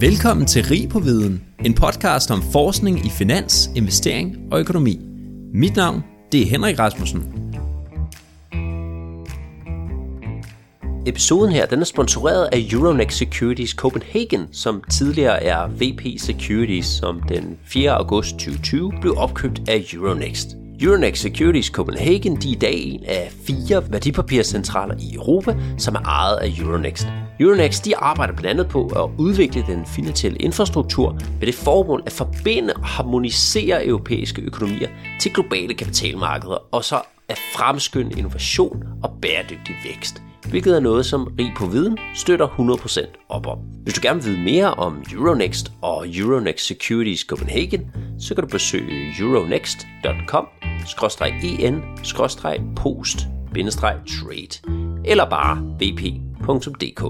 Velkommen til Rig på Viden, en podcast om forskning i finans, investering og økonomi. Mit navn det er Henrik Rasmussen. Episoden her den er sponsoreret af Euronext Securities Copenhagen, som tidligere er VP Securities, som den 4. august 2020 blev opkøbt af Euronext. Euronext Securities Copenhagen de er i dag en af fire værdipapircentraler i Europa, som er ejet af Euronext. Euronext de arbejder blandt andet på at udvikle den finansielle infrastruktur med det formål at forbinde og harmonisere europæiske økonomier til globale kapitalmarkeder, og så at fremskynde innovation og bæredygtig vækst hvilket er noget, som Rig på Viden støtter 100% op om. Hvis du gerne vil vide mere om Euronext og Euronext Securities Copenhagen, så kan du besøge euronext.com en post trade eller bare vp.dk.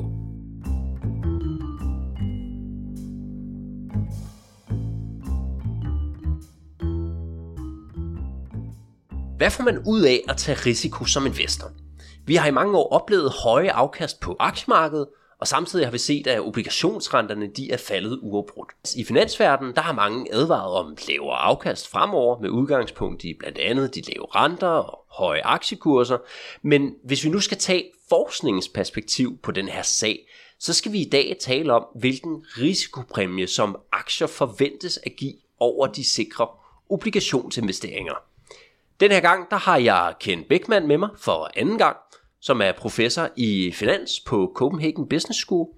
Hvad får man ud af at tage risiko som investor? Vi har i mange år oplevet høje afkast på aktiemarkedet, og samtidig har vi set, at obligationsrenterne de er faldet uafbrudt. I finansverdenen der har mange advaret om lavere afkast fremover med udgangspunkt i blandt andet de lave renter og høje aktiekurser. Men hvis vi nu skal tage forskningsperspektiv på den her sag, så skal vi i dag tale om, hvilken risikopræmie som aktier forventes at give over de sikre obligationsinvesteringer. Den her gang der har jeg Ken Beckmann med mig for anden gang, som er professor i finans på Copenhagen Business School.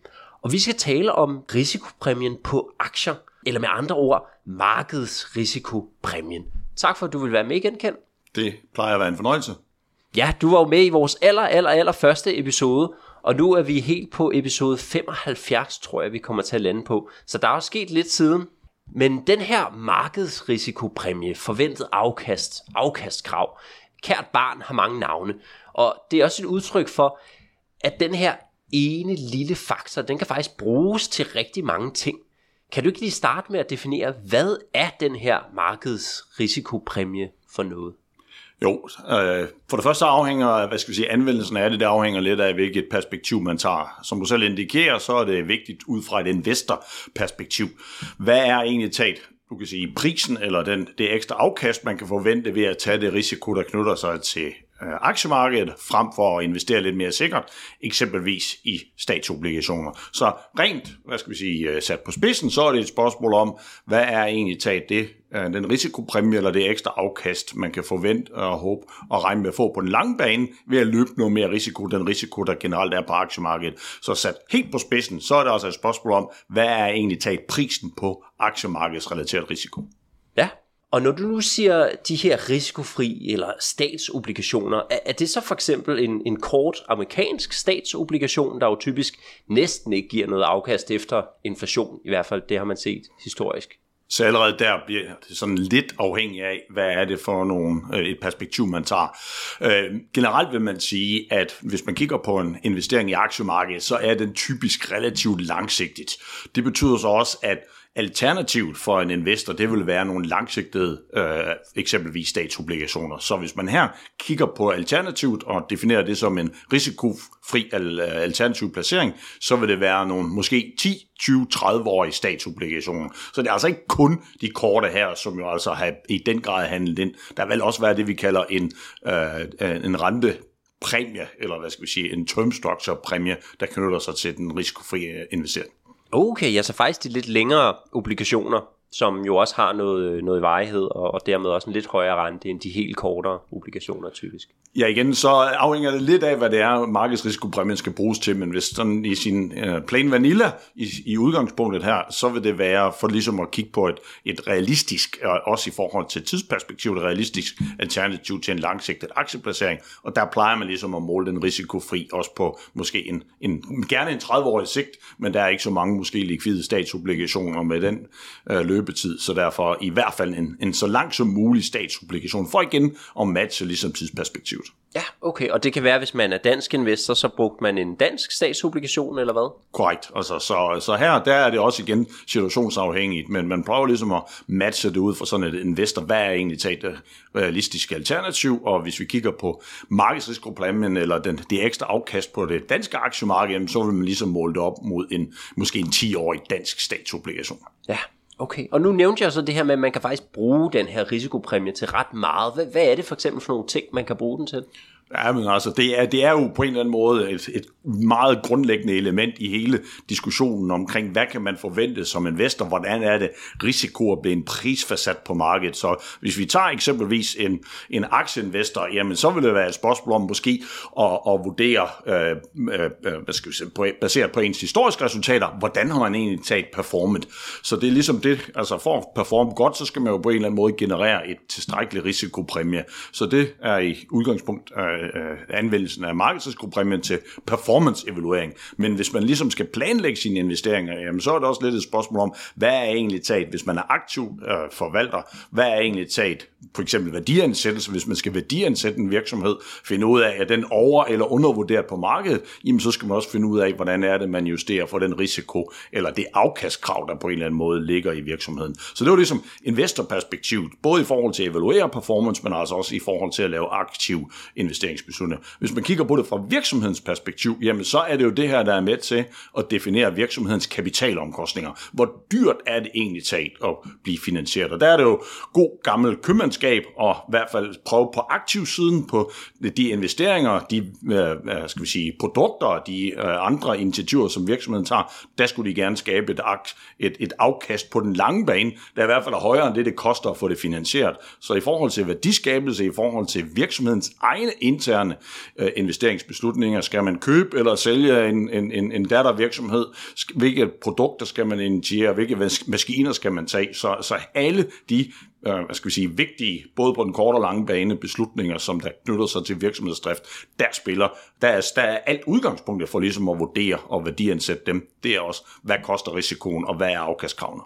Og vi skal tale om risikopræmien på aktier, eller med andre ord, markedsrisikopræmien. Tak for, at du vil være med igen, Ken. Det plejer at være en fornøjelse. Ja, du var jo med i vores aller, aller, aller første episode, og nu er vi helt på episode 75, tror jeg, vi kommer til at lande på. Så der er jo sket lidt siden. Men den her markedsrisikopræmie, forventet afkast, afkastkrav, kært barn har mange navne. Og det er også et udtryk for, at den her ene lille faktor, den kan faktisk bruges til rigtig mange ting. Kan du ikke lige starte med at definere, hvad er den her markedsrisikopræmie for noget? Jo, øh, for det første afhænger, hvad skal vi sige, anvendelsen af det, det afhænger lidt af, hvilket perspektiv man tager. Som du selv indikerer, så er det vigtigt ud fra et investorperspektiv. Hvad er egentlig taget? Du kan sige prisen eller den, det ekstra afkast, man kan forvente ved at tage det risiko, der knytter sig til Øh, aktiemarkedet, frem for at investere lidt mere sikkert, eksempelvis i statsobligationer. Så rent, hvad skal vi sige, øh, sat på spidsen, så er det et spørgsmål om, hvad er egentlig taget det, øh, den risikopræmie eller det ekstra afkast, man kan forvente og håbe og regne med at få på den lange bane, ved at løbe noget mere risiko, den risiko, der generelt er på aktiemarkedet. Så sat helt på spidsen, så er det også et spørgsmål om, hvad er egentlig taget prisen på aktiemarkedsrelateret risiko. Og når du nu siger de her risikofri eller statsobligationer, er, er det så for eksempel en, en kort amerikansk statsobligation, der jo typisk næsten ikke giver noget afkast efter inflation, i hvert fald det har man set historisk? Så allerede der bliver det sådan lidt afhængig af, hvad er det for nogle, øh, et perspektiv, man tager. Øh, generelt vil man sige, at hvis man kigger på en investering i aktiemarkedet, så er den typisk relativt langsigtet. Det betyder så også, at Alternativt for en investor, det vil være nogle langsigtede, øh, eksempelvis statsobligationer. Så hvis man her kigger på alternativet og definerer det som en risikofri øh, alternativ placering, så vil det være nogle måske 10, 20, 30-årige statsobligationer. Så det er altså ikke kun de korte her, som jo altså har i den grad handlet ind. Der vil også være det, vi kalder en, øh, en rente præmie, eller hvad skal vi sige, en term structure præmie, der knytter sig til den risikofri øh, investering. Okay, altså faktisk de lidt længere obligationer, som jo også har noget, noget varighed, og, og dermed også en lidt højere rente end de helt kortere obligationer typisk. Ja, igen, så afhænger det lidt af, hvad det er, markedsrisikopræmien skal bruges til, men hvis sådan i sin øh, plain vanilla i, i udgangspunktet her, så vil det være for ligesom at kigge på et, et realistisk, og også i forhold til tidsperspektiv, et realistisk alternativ til en langsigtet aktieplacering, og der plejer man ligesom at måle den risikofri, også på måske en, en gerne en 30-årig sigt, men der er ikke så mange måske likvide statsobligationer med den uh, løbetid, så derfor i hvert fald en, en så lang som mulig statsobligation, for igen at matche ligesom tidsperspektivet. Ja, okay, og det kan være, hvis man er dansk investor, så brugte man en dansk statsobligation, eller hvad? Korrekt, altså, så, så her der er det også igen situationsafhængigt, men man prøver ligesom at matche det ud for sådan et investor, hvad er egentlig det realistiske alternativ, og hvis vi kigger på markedsrisikopræmien, eller den, det ekstra afkast på det danske aktiemarked, så vil man ligesom måle det op mod en, måske en 10-årig dansk statsobligation. Ja, Okay, og nu nævnte jeg så det her med, at man kan faktisk bruge den her risikopræmie til ret meget. Hvad, hvad er det for eksempel for nogle ting, man kan bruge den til? Ja, men altså, det er, det er jo på en eller anden måde et, et meget grundlæggende element i hele diskussionen omkring, hvad kan man forvente som investor, hvordan er det risiko at blive en prisfastsat på markedet. Så hvis vi tager eksempelvis en, en aktieinvestor, jamen så vil det være et spørgsmål om måske at, at vurdere, øh, øh, øh hvad skal vi sige, på, baseret på ens historiske resultater, hvordan har man egentlig taget performet. Så det er ligesom det, altså for at performe godt, så skal man jo på en eller anden måde generere et tilstrækkeligt risikopræmie. Så det er i udgangspunkt øh, Øh, øh, anvendelsen af markedsrisikopræmien til performance-evaluering. Men hvis man ligesom skal planlægge sine investeringer, jamen, så er det også lidt et spørgsmål om, hvad er egentlig taget, hvis man er aktiv øh, forvalter, hvad er egentlig taget, for eksempel værdiansættelse, hvis man skal værdiansætte en virksomhed, finde ud af, at den over- eller undervurderet på markedet, jamen så skal man også finde ud af, hvordan er det, man justerer for den risiko, eller det afkastkrav, der på en eller anden måde ligger i virksomheden. Så det var ligesom investorperspektivet, både i forhold til at evaluere performance, men altså også i forhold til at lave aktiv investering investeringsbeslutninger. Hvis man kigger på det fra virksomhedens perspektiv, jamen så er det jo det her, der er med til at definere virksomhedens kapitalomkostninger. Hvor dyrt er det egentlig talt at blive finansieret? Og der er det jo god gammel købmandskab, og i hvert fald prøve på aktivsiden på de investeringer, de øh, øh skal vi sige, produkter, de øh, andre initiativer, som virksomheden tager, der skulle de gerne skabe et, et, et afkast på den lange bane, der i hvert fald er højere end det, det koster at få det finansieret. Så i forhold til værdiskabelse, i forhold til virksomhedens egne interne øh, investeringsbeslutninger. Skal man købe eller sælge en, en, en, en dattervirksomhed? Hvilke produkter skal man initiere? Hvilke maskiner skal man tage? Så, så alle de øh, hvad skal vi sige, vigtige, både på den korte og lange bane, beslutninger, som der knytter sig til virksomhedsdrift, der spiller, der er, der er alt udgangspunktet for ligesom at vurdere og værdiansætte dem. Det er også, hvad koster risikoen, og hvad er afkastkravene.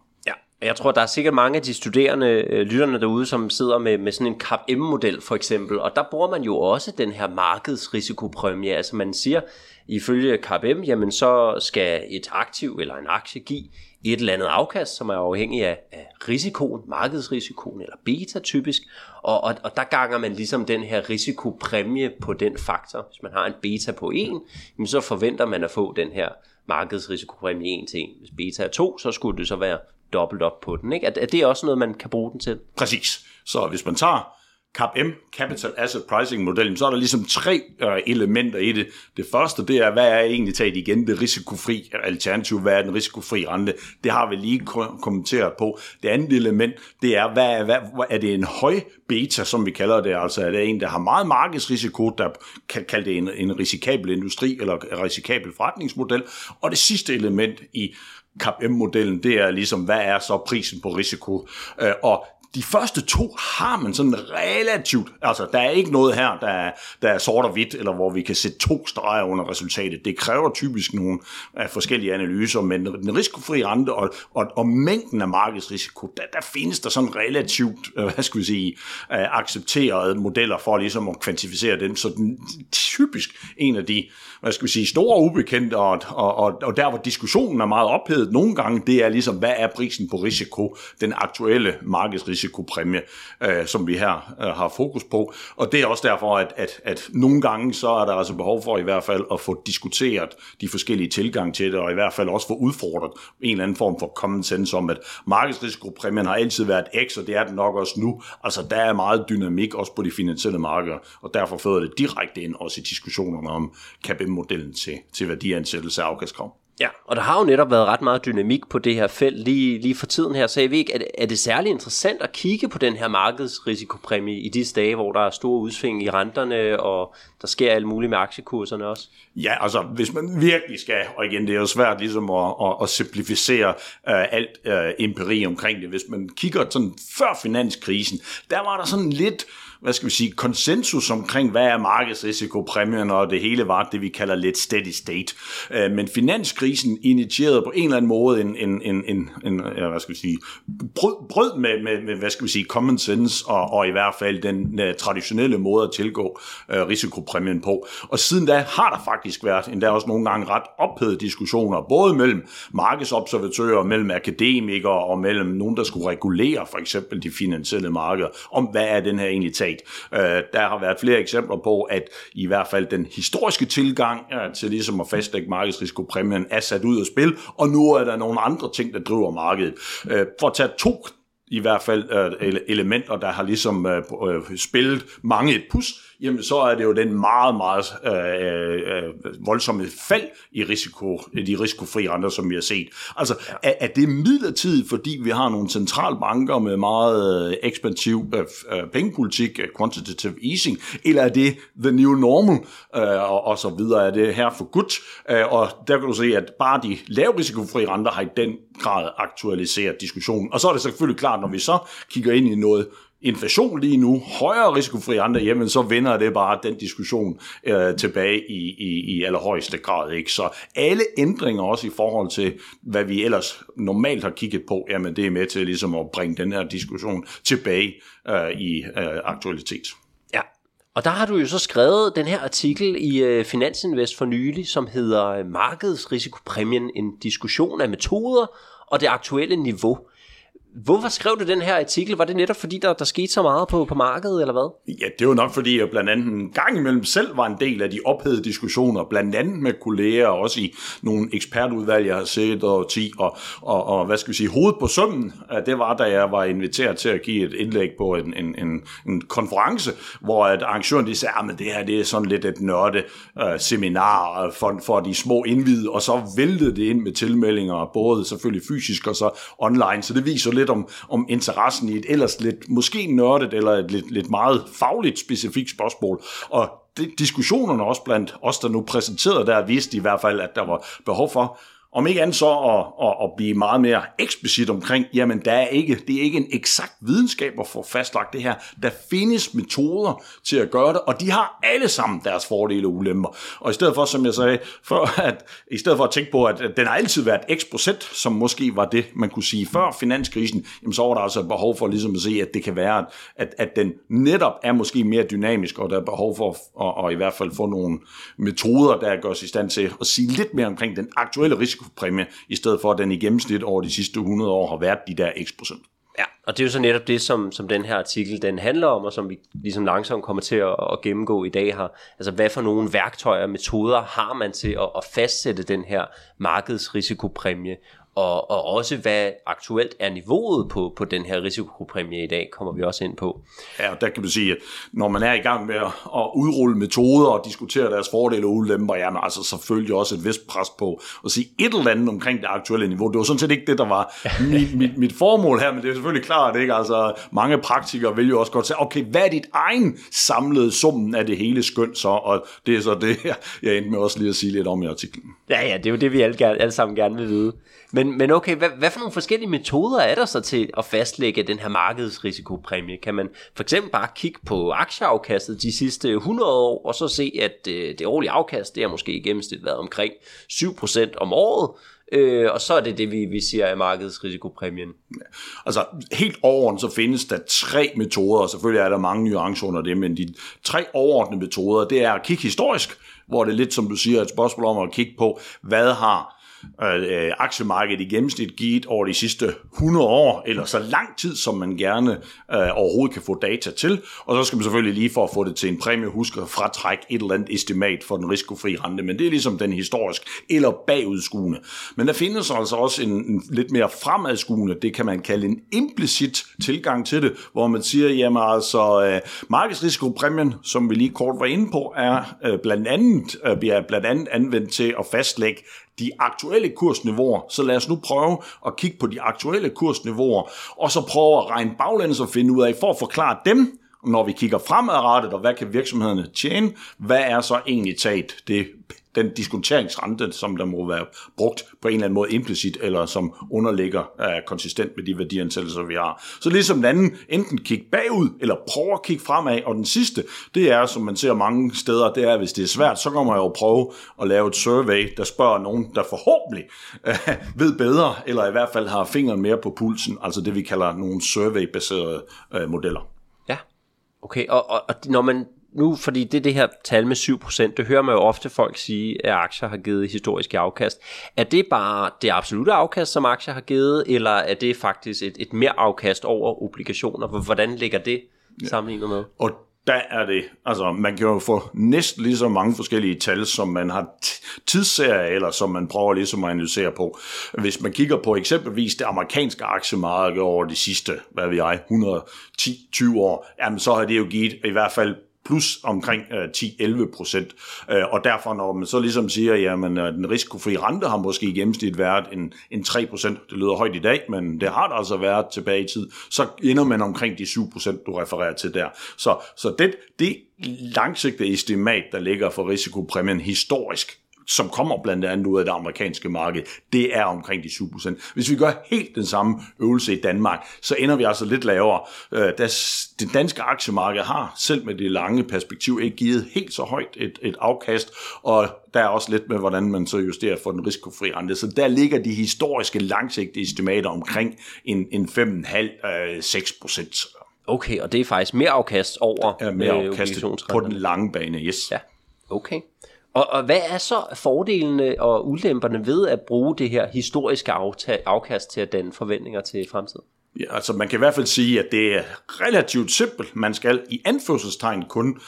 Jeg tror, der er sikkert mange af de studerende øh, lytterne derude, som sidder med, med sådan en CAPM-model for eksempel, og der bruger man jo også den her markedsrisikopræmie. Altså man siger, ifølge CAPM, jamen så skal et aktiv eller en aktie give et eller andet afkast, som er afhængig af, af risikoen, markedsrisikoen eller beta typisk, og, og, og der ganger man ligesom den her risikopræmie på den faktor. Hvis man har en beta på 1, jamen så forventer man at få den her markedsrisikopræmie 1 til 1. Hvis beta er 2, så skulle det så være dobbelt op på den. Ikke? Er, er det også noget, man kan bruge den til? Præcis. Så hvis man tager CAPM, Capital Asset Pricing modellen, så er der ligesom tre øh, elementer i det. Det første, det er, hvad er egentlig taget igen det risikofri alternativ, hvad er den risikofri rente? Det har vi lige kommenteret på. Det andet element, det er, hvad er, hvad, er det en høj beta, som vi kalder det, altså er det en, der har meget markedsrisiko, der kan kalde det en, en risikabel industri eller en risikabel forretningsmodel. Og det sidste element i CAPM-modellen, det er ligesom, hvad er så prisen på risiko? Øh, og de første to har man sådan relativt, altså der er ikke noget her, der er, der er sort og hvidt, eller hvor vi kan sætte to streger under resultatet. Det kræver typisk nogle af forskellige analyser, men den risikofri rente og, og, og mængden af markedsrisiko, der, der findes der sådan relativt, øh, hvad skal vi sige, øh, accepterede modeller for ligesom at kvantificere dem. Så den, typisk en af de, hvad skal vi sige, store ubekendte, og, og, og, og der hvor diskussionen er meget ophedet nogle gange, det er ligesom, hvad er prisen på risiko, den aktuelle markedsrisiko risikopræmie, øh, som vi her øh, har fokus på. Og det er også derfor, at, at, at nogle gange så er der altså behov for i hvert fald at få diskuteret de forskellige tilgang til det, og i hvert fald også få udfordret en eller anden form for common sense om, at markedsrisikopræmien har altid været X, og det er den nok også nu. Altså der er meget dynamik også på de finansielle markeder, og derfor fører det direkte ind også i diskussionerne om KPM-modellen til, til værdiansættelse af afkastkrav. Ja, og der har jo netop været ret meget dynamik på det her felt lige, lige for tiden her, så jeg ved ikke, er det, er det særlig interessant at kigge på den her markedsrisikopræmie i disse dage, hvor der er store udsving i renterne, og der sker alt muligt med aktiekurserne også? Ja, altså hvis man virkelig skal, og igen det er jo svært ligesom at, at, at simplificere uh, alt uh, empiri omkring det, hvis man kigger sådan før finanskrisen, der var der sådan lidt hvad skal vi sige, konsensus omkring, hvad er markedsrisikopræmien, og det hele var det, vi kalder lidt steady state. Øh, men finanskrisen initierede på en eller anden måde en, en, en, en, en hvad skal vi sige, brød, brød med, med, med, hvad skal vi sige, common sense, og, og i hvert fald den øh, traditionelle måde at tilgå øh, risikopræmien på. Og siden da har der faktisk været endda også nogle gange ret ophedede diskussioner, både mellem markedsobservatører, mellem akademikere og mellem nogen, der skulle regulere for eksempel de finansielle markeder, om hvad er den her egentlig stat. Øh, der har været flere eksempler på, at i hvert fald den historiske tilgang uh, til ligesom at fastlægge markedsrisikopræmien er sat ud af spil, og nu er der nogle andre ting, der driver markedet. Uh, for at tage to i hvert fald uh, elementer, der har ligesom uh, spillet mange et pus, jamen så er det jo den meget, meget øh, øh, voldsomme fald i risiko, de risikofri renter, som vi har set. Altså, ja. er, er det midlertidigt, fordi vi har nogle centralbanker med meget øh, ekspansiv øh, øh pengepolitik, øh, quantitative easing, eller er det the new normal, øh, og, og så videre, er det her for godt? Øh, og der kan du se, at bare de lave risikofri renter har i den grad aktualiserer diskussionen. Og så er det selvfølgelig klart, når vi så kigger ind i noget inflation lige nu, højere risikofri andre, jamen så vender det bare den diskussion øh, tilbage i, i, i allerhøjeste grad. Ikke? Så alle ændringer også i forhold til, hvad vi ellers normalt har kigget på, jamen det er med til ligesom at bringe den her diskussion tilbage øh, i øh, aktualitet. Og der har du jo så skrevet den her artikel i øh, Finansinvest for nylig, som hedder øh, Markedsrisikopræmien, en diskussion af metoder og det aktuelle niveau. Hvorfor skrev du den her artikel? Var det netop fordi, der, der skete så meget på, på markedet, eller hvad? Ja, det var nok fordi, jeg blandt andet en gang imellem selv var en del af de ophedede diskussioner, blandt andet med kolleger, også i nogle ekspertudvalg, jeg har set, og, ti, og, og, og hvad skal vi sige, hovedet på sømmen, det var, da jeg var inviteret til at give et indlæg på en, en, en, en konference, hvor at arrangøren de sagde, ah, at det her det er sådan lidt et nørde uh, seminar øh, for, for de små indvidede, og så væltede det ind med tilmeldinger, både selvfølgelig fysisk og så online, så det viser lidt lidt om, om interessen i et ellers lidt måske nørdet eller et lidt, lidt meget fagligt specifikt spørgsmål. Og de, diskussionerne også blandt os, der nu præsenterede der, viste i hvert fald, at der var behov for om ikke andet så at, at, at blive meget mere eksplicit omkring, jamen der er ikke, det er ikke en eksakt videnskab at få fastlagt det her. Der findes metoder til at gøre det, og de har alle sammen deres fordele og ulemper. Og i stedet for, som jeg sagde, for at, i stedet for at tænke på, at den har altid været x procent, som måske var det, man kunne sige før finanskrisen, jamen så var der altså behov for ligesom at se, at det kan være, at, at den netop er måske mere dynamisk, og der er behov for at, at i hvert fald få nogle metoder, der gør os i stand til at sige lidt mere omkring den aktuelle risiko risikopræmie, i stedet for at den i gennemsnit over de sidste 100 år har været de der x procent. Ja, og det er jo så netop det, som, som den her artikel den handler om, og som vi ligesom langsomt kommer til at, at gennemgå i dag her. Altså, hvad for nogle værktøjer og metoder har man til at, at fastsætte den her markedsrisikopræmie, og, og også hvad aktuelt er niveauet på, på den her risikopræmie i dag, kommer vi også ind på. Ja, og der kan man sige, at når man er i gang med at, at udrulle metoder og diskutere deres fordele og ulemper, jamen altså selvfølgelig også et vist pres på at sige et eller andet omkring det aktuelle niveau. Det var sådan set ikke det, der var mit, mit, mit formål her, men det er selvfølgelig klart, ikke? Altså, mange praktikere vil jo også godt sige, okay, hvad er dit egen samlede summen af det hele skøn så? Og det er så det, jeg endte med også lige at sige lidt om i artiklen. Ja, ja, det er jo det, vi alle, alle sammen gerne vil vide. Men, men okay, hvad, hvad for nogle forskellige metoder er der så til at fastlægge den her markedsrisikopræmie? Kan man for eksempel bare kigge på aktieafkastet de sidste 100 år, og så se, at øh, det årlige afkast, det har måske i gennemsnit været omkring 7% om året, øh, og så er det det, vi, vi siger er markedsrisikopræmien. Ja. Altså helt overordnet så findes der tre metoder, og selvfølgelig er der mange nuancer under det, men de tre overordnede metoder, det er at kigge historisk, hvor det er lidt som du siger, et spørgsmål om at kigge på, hvad har øh, aktiemarkedet i gennemsnit givet over de sidste 100 år, eller så lang tid, som man gerne øh, overhovedet kan få data til. Og så skal man selvfølgelig lige for at få det til en præmie, huske at fratrække et eller andet estimat for den risikofri rente, men det er ligesom den historisk eller bagudskuende. Men der findes altså også en, en lidt mere fremadskuende, det kan man kalde en implicit tilgang til det, hvor man siger, jamen altså, øh, markedsrisikopræmien, som vi lige kort var inde på, er øh, blandt andet, øh, bliver blandt andet anvendt til at fastlægge de aktuelle kursniveauer. Så lad os nu prøve at kigge på de aktuelle kursniveauer, og så prøve at regne baglæns og finde ud af, for at forklare dem, når vi kigger fremadrettet, og hvad kan virksomhederne tjene, hvad er så egentlig taget det den diskonteringsrente, som der må være brugt på en eller anden måde implicit, eller som underligger uh, konsistent med de værdiansættelser, vi har. Så ligesom den anden, enten kigge bagud, eller prøve at kigge fremad, og den sidste, det er, som man ser mange steder, det er, hvis det er svært, så kommer jeg jo prøve at lave et survey, der spørger nogen, der forhåbentlig uh, ved bedre, eller i hvert fald har fingeren mere på pulsen, altså det vi kalder nogle survey-baserede uh, modeller. Ja, okay, og, og, og når man nu, fordi det det her tal med 7%, det hører man jo ofte folk sige, at aktier har givet historiske afkast. Er det bare det absolutte afkast, som aktier har givet, eller er det faktisk et, et mere afkast over obligationer? Hvordan ligger det sammenlignet med? Og der er det, altså man kan jo få næsten lige så mange forskellige tal, som man har tidsserier, eller som man prøver ligesom at analysere på. Hvis man kigger på eksempelvis det amerikanske aktiemarked over de sidste, hvad vi jeg, 110-20 år, jamen så har det jo givet i hvert fald plus omkring øh, 10-11 procent. Øh, og derfor, når man så ligesom siger, jamen øh, den risikofri rente har måske i gennemsnit været en, en 3 procent, det lyder højt i dag, men det har det altså været tilbage i tid, så ender man omkring de 7 procent, du refererer til der. Så, så det, det langsigtede estimat, der ligger for risikopræmien historisk, som kommer blandt andet ud af det amerikanske marked, det er omkring de 7%. Hvis vi gør helt den samme øvelse i Danmark, så ender vi altså lidt lavere. Øh, det danske aktiemarked har selv med det lange perspektiv ikke givet helt så højt et, et afkast, og der er også lidt med, hvordan man så justerer for den risikofri rente. Så der ligger de historiske langsigtede estimater omkring en, en 5,5-6 Okay, og det er faktisk mere afkast over ja, mere øh, afkast på den lange bane, yes. Ja, okay. Og, og hvad er så fordelene og ulemperne ved at bruge det her historiske afkast til at danne forventninger til fremtiden? Ja, altså man kan i hvert fald sige, at det er relativt simpelt. Man skal i anførselstegn kun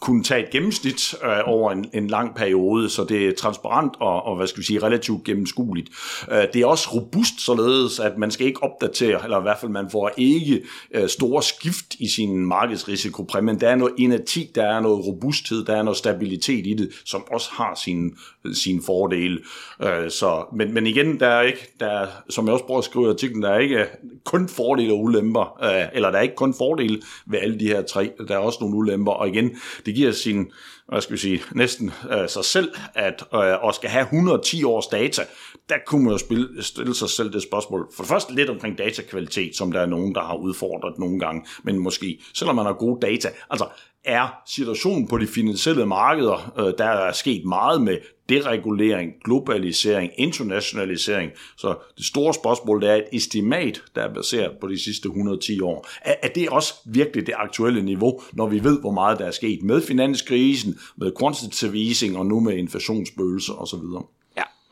kunne tage et gennemsnit øh, over en, en lang periode, så det er transparent og, og hvad skal vi sige, relativt gennemskueligt. Øh, det er også robust således, at man skal ikke opdatere, eller i hvert fald man får ikke øh, store skift i sin markedsrisikopræmie, men der er noget inerti, der er noget robusthed, der er noget stabilitet i det, som også har sine sin fordele. Øh, så, men, men igen, der er ikke, der er, som jeg også prøver at skrive i artiklen, der er ikke kun fordele og ulemper, øh, eller der er ikke kun fordele ved alle de her tre, der er også nogle ulemper, og igen, det giver sin, hvad skal vi sige, næsten øh, sig selv, at øh, og skal have 110 års data, der kunne man jo spille, stille sig selv det spørgsmål. For det første lidt omkring datakvalitet, som der er nogen, der har udfordret nogle gange, men måske, selvom man har gode data, altså er situationen på de finansielle markeder, øh, der er sket meget med deregulering, globalisering, internationalisering. Så det store spørgsmål det er et estimat, der er baseret på de sidste 110 år. Er, er det også virkelig det aktuelle niveau, når vi ved, hvor meget der er sket med finanskrisen, med quantitative easing og nu med inflationsbølgelser osv.?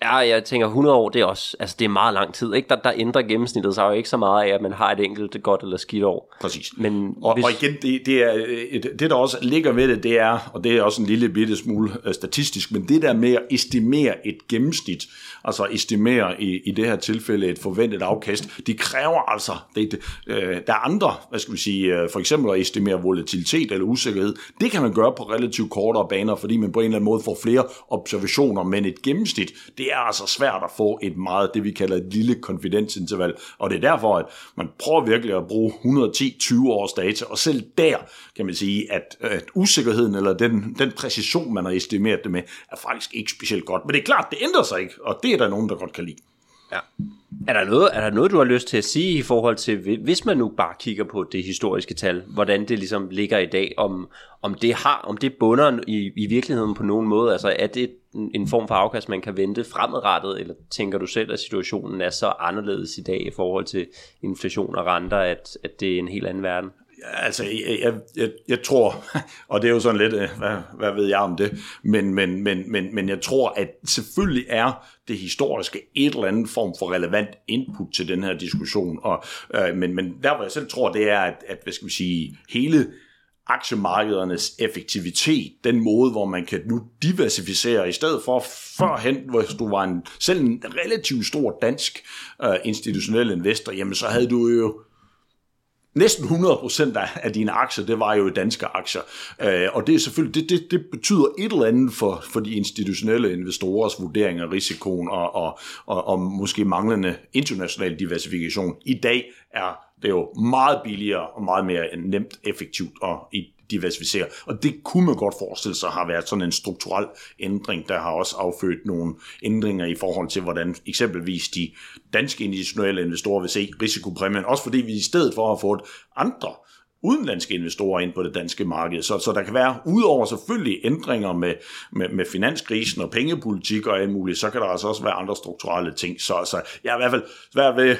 Ja, jeg tænker 100 år, det er også, altså det er meget lang tid, ikke? Der, der ændrer gennemsnittet sig jo ikke så meget af, at man har et enkelt godt eller skidt år. Præcis. Men og, hvis... og igen, det, det, er, det der også ligger ved det, det er, og det er også en lille bitte smule øh, statistisk, men det der med at estimere et gennemsnit, altså estimere i, i det her tilfælde et forventet afkast, det kræver altså, det, det, øh, der er andre, hvad skal vi sige, øh, for eksempel at estimere volatilitet eller usikkerhed, det kan man gøre på relativt kortere baner, fordi man på en eller anden måde får flere observationer, men et gennemsnit, det det er altså svært at få et meget, det vi kalder et lille konfidensinterval, og det er derfor, at man prøver virkelig at bruge 110-20 års data, og selv der kan man sige, at, at usikkerheden eller den, den præcision, man har estimeret det med, er faktisk ikke specielt godt. Men det er klart, det ændrer sig ikke, og det er der nogen, der godt kan lide. Ja. Er der, noget, er der noget, du har lyst til at sige i forhold til, hvis man nu bare kigger på det historiske tal, hvordan det ligesom ligger i dag, om, om det har, om det bunder i, i virkeligheden på nogen måde, altså er det en form for afkast, man kan vente fremadrettet, eller tænker du selv, at situationen er så anderledes i dag i forhold til inflation og renter, at, at det er en helt anden verden? Altså, jeg, jeg, jeg, jeg tror, og det er jo sådan lidt, øh, hvad, hvad ved jeg om det, men, men, men, men, men jeg tror, at selvfølgelig er det historiske et eller andet form for relevant input til den her diskussion. Og, øh, men, men der, hvor jeg selv tror, det er, at, at hvad skal vi sige, hele aktiemarkedernes effektivitet, den måde, hvor man kan nu diversificere, i stedet for førhen, hvor du var en, selv en relativt stor dansk øh, institutionel investor, jamen så havde du jo næsten 100% af, af dine aktier, det var jo danske aktier. Øh, og det er selvfølgelig, det, det, det betyder et eller andet for, for de institutionelle investorers vurdering af risikoen og, og, og, og måske manglende international diversifikation. I dag er det jo meget billigere og meget mere nemt effektivt og i diversificere. Og det kunne man godt forestille sig har været sådan en strukturel ændring, der har også affødt nogle ændringer i forhold til, hvordan eksempelvis de danske institutionelle investorer vil se risikopræmien, også fordi vi i stedet for har fået andre udenlandske investorer ind på det danske marked. Så, så der kan være, udover selvfølgelig ændringer med, med, med finanskrisen og pengepolitik og alt muligt, så kan der altså også være andre strukturelle ting. Så, så jeg er i hvert fald svært ved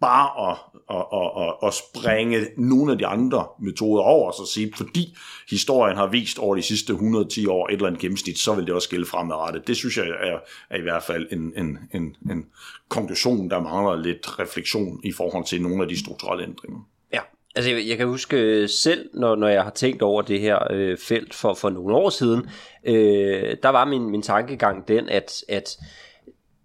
bare at, at, at, at, at springe nogle af de andre metoder over, så sige, fordi historien har vist over de sidste 110 år et eller andet gennemsnit, så vil det også gælde fremadrettet. Det synes jeg er, er i hvert fald en, en, en, en konklusion, der mangler lidt refleksion i forhold til nogle af de strukturelle ændringer. Ja, altså jeg, jeg kan huske øh, selv, når, når jeg har tænkt over det her øh, felt for, for nogle år siden, øh, der var min, min tankegang den, at, at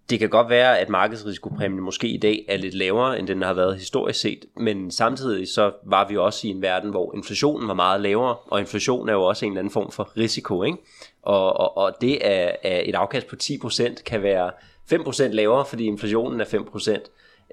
det kan godt være, at markedsrisikopræmien måske i dag er lidt lavere, end den har været historisk set, men samtidig så var vi også i en verden, hvor inflationen var meget lavere, og inflation er jo også en eller anden form for risiko, ikke? Og, og, og det at, at et afkast på 10% kan være 5% lavere, fordi inflationen er 5%,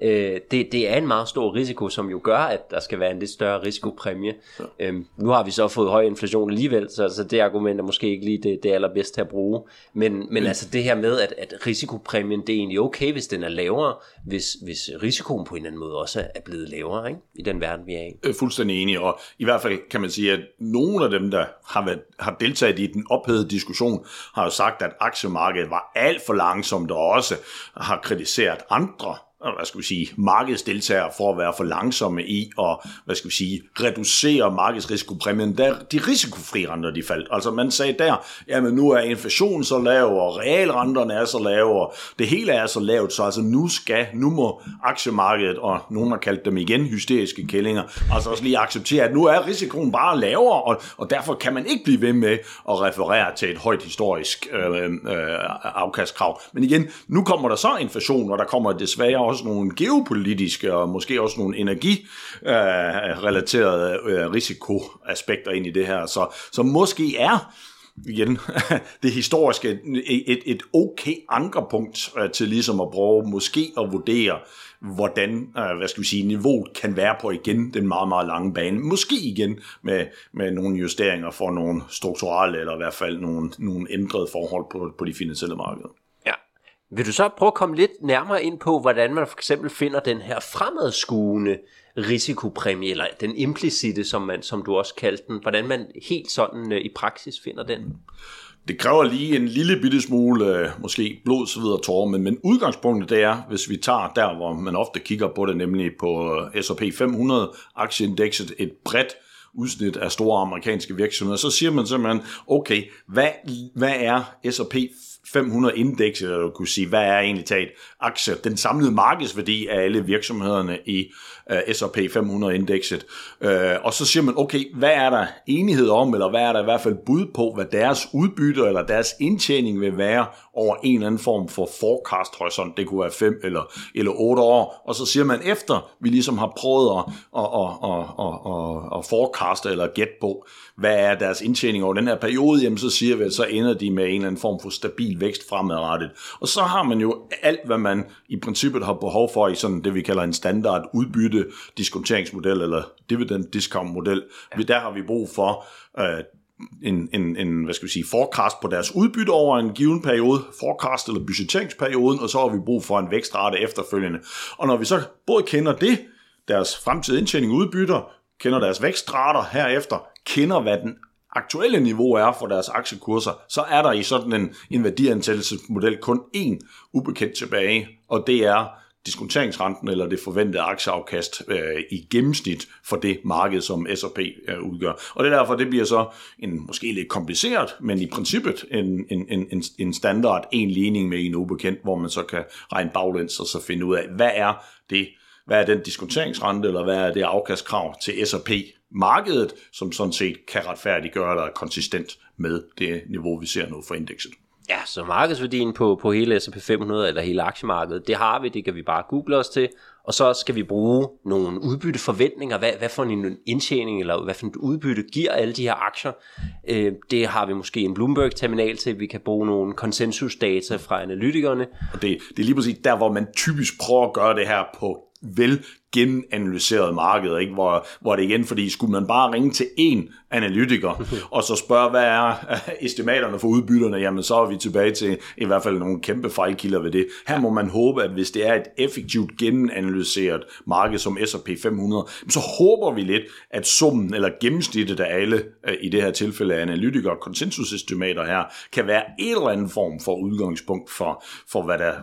øh, det, det er en meget stor risiko, som jo gør, at der skal være en lidt større risikopræmie. Ja. Øhm, nu har vi så fået høj inflation alligevel, så, så det argument er måske ikke lige det, det allerbedste at bruge. Men, men mm. altså det her med, at, at risikopræmien, det er egentlig okay, hvis den er lavere, hvis, hvis risikoen på en eller anden måde også er blevet lavere ikke? i den verden, vi er i. Øh, fuldstændig enig, og i hvert fald kan man sige, at nogle af dem, der har, været, har deltaget i den ophedede diskussion, har jo sagt, at aktiemarkedet var alt for langsomt, og også har kritiseret andre hvad skal vi sige, markedsdeltagere for at være for langsomme i at, hvad skal vi sige, reducere markedsrisikopræmien, der de risikofri renter, de faldt. Altså man sagde der, jamen nu er inflationen så lav, og realrenterne er så lave, og det hele er så lavt, så altså nu skal, nu må aktiemarkedet, og nogen har kaldt dem igen hysteriske kællinger, altså også lige acceptere, at nu er risikoen bare lavere, og, og derfor kan man ikke blive ved med at referere til et højt historisk øh, øh, afkastkrav. Men igen, nu kommer der så inflation, og der kommer desværre også nogle geopolitiske og måske også nogle energirelaterede øh, øh, risikoaspekter ind i det her. Så, så måske er igen, det historiske et, et okay ankerpunkt øh, til ligesom at prøve måske at vurdere, hvordan øh, hvad skal vi sige, niveauet kan være på igen den meget, meget lange bane. Måske igen med, med nogle justeringer for nogle strukturelle, eller i hvert fald nogle, nogle ændrede forhold på, på de finansielle markeder. Vil du så prøve at komme lidt nærmere ind på, hvordan man for eksempel finder den her fremadskuende risikopræmie, eller den implicite, som, man, som du også kaldte den, hvordan man helt sådan øh, i praksis finder den? Det kræver lige en lille bitte smule, øh, måske blod, så videre, tårer, men, men udgangspunktet det er, hvis vi tager der, hvor man ofte kigger på det, nemlig på øh, S&P 500 aktieindekset, et bredt udsnit af store amerikanske virksomheder, så siger man simpelthen, okay, hvad, hvad er S&P 500 indekser, eller du kunne sige, hvad er egentlig taget? Aktier, den samlede markedsværdi af alle virksomhederne i uh, S&P 500 indekset. Uh, og så siger man, okay, hvad er der enighed om, eller hvad er der i hvert fald bud på, hvad deres udbytte eller deres indtjening vil være over en eller anden form for forecast horisont, det kunne være 5 eller, eller 8 år, og så siger man, efter vi ligesom har prøvet at, at, at, at, at, at forecaste eller gætte på, hvad er deres indtjening over den her periode, jamen så siger vi, at så ender de med en eller anden form for stabil vækst fremadrettet. Og så har man jo alt, hvad man i princippet har behov for i sådan det, vi kalder en standard udbytte diskonteringsmodel eller dividend discount model. Ja. Der har vi brug for øh, en, en, en, hvad skal vi sige, forecast på deres udbytte over en given periode, forecast eller budgetteringsperioden, og så har vi brug for en vækstrate efterfølgende. Og når vi så både kender det, deres fremtidige indtjening udbytter, kender deres vækstrater herefter, kender hvad den aktuelle niveau er for deres aktiekurser, så er der i sådan en, en værdiansættelsesmodel kun én ubekendt tilbage, og det er diskonteringsrenten eller det forventede aktieafkast øh, i gennemsnit for det marked, som S&P øh, udgør. Og det er derfor, det bliver så en måske lidt kompliceret, men i princippet en, en, en, en standard en ligning med en ubekendt, hvor man så kan regne baglæns og så finde ud af, hvad er det, hvad er den diskonteringsrente, eller hvad er det afkastkrav til S&P markedet, som sådan set kan retfærdiggøre eller er konsistent med det niveau, vi ser nu for indekset. Ja, så markedsværdien på, på hele S&P 500 eller hele aktiemarkedet, det har vi, det kan vi bare google os til, og så skal vi bruge nogle udbytteforventninger, hvad, hvad for en indtjening eller hvad for et udbytte giver alle de her aktier. Øh, det har vi måske en Bloomberg-terminal til, vi kan bruge nogle konsensusdata fra analytikerne. Og det, det er lige præcis der, hvor man typisk prøver at gøre det her på vel genanalyseret marked, ikke? Hvor, hvor det igen, fordi skulle man bare ringe til én analytiker, og så spørge, hvad er øh, estimaterne for udbytterne, jamen så er vi tilbage til i hvert fald nogle kæmpe fejlkilder ved det. Her må man håbe, at hvis det er et effektivt genanalyseret marked som S&P 500, så håber vi lidt, at summen eller gennemsnittet af alle, øh, i det her tilfælde analytikere, konsensusestimater her, kan være en eller anden form for udgangspunkt for, for hvad der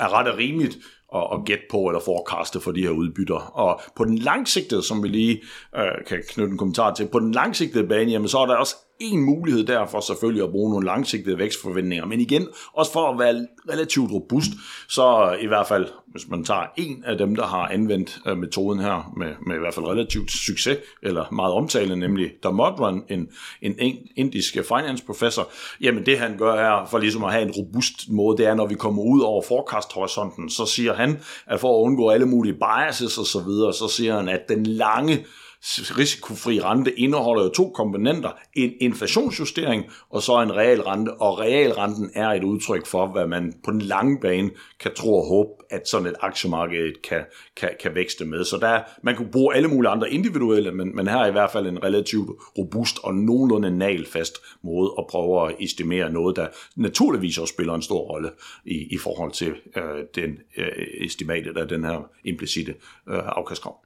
er ret og rimeligt at, at gætte på eller forecaste for de her udbytter. Og på den langsigtede, som vi lige øh, kan knytte en kommentar til, på den langsigtede bane, jamen, så er der også en mulighed derfor selvfølgelig at bruge nogle langsigtede vækstforventninger. Men igen, også for at være relativt robust, så i hvert fald, hvis man tager en af dem, der har anvendt øh, metoden her med, med i hvert fald relativt succes, eller meget omtale, nemlig Damodran, en, en indisk finance professor, jamen det han gør her, for ligesom at have en robust måde, det er, når vi kommer ud over forecast-horisonten, så siger han, at for at undgå alle mulige biases og så videre, så siger han, at den lange risikofri rente indeholder jo to komponenter. En inflationsjustering og så en realrente, og realrenten er et udtryk for, hvad man på den lange bane kan tro og håbe, at sådan et aktiemarked kan, kan, kan vækste med. Så der, man kunne bruge alle mulige andre individuelle, men, men her er i hvert fald en relativt robust og nogenlunde nalfast måde at prøve at estimere noget, der naturligvis også spiller en stor rolle i, i forhold til øh, den øh, estimatet af den her implicite øh, afkastkrav.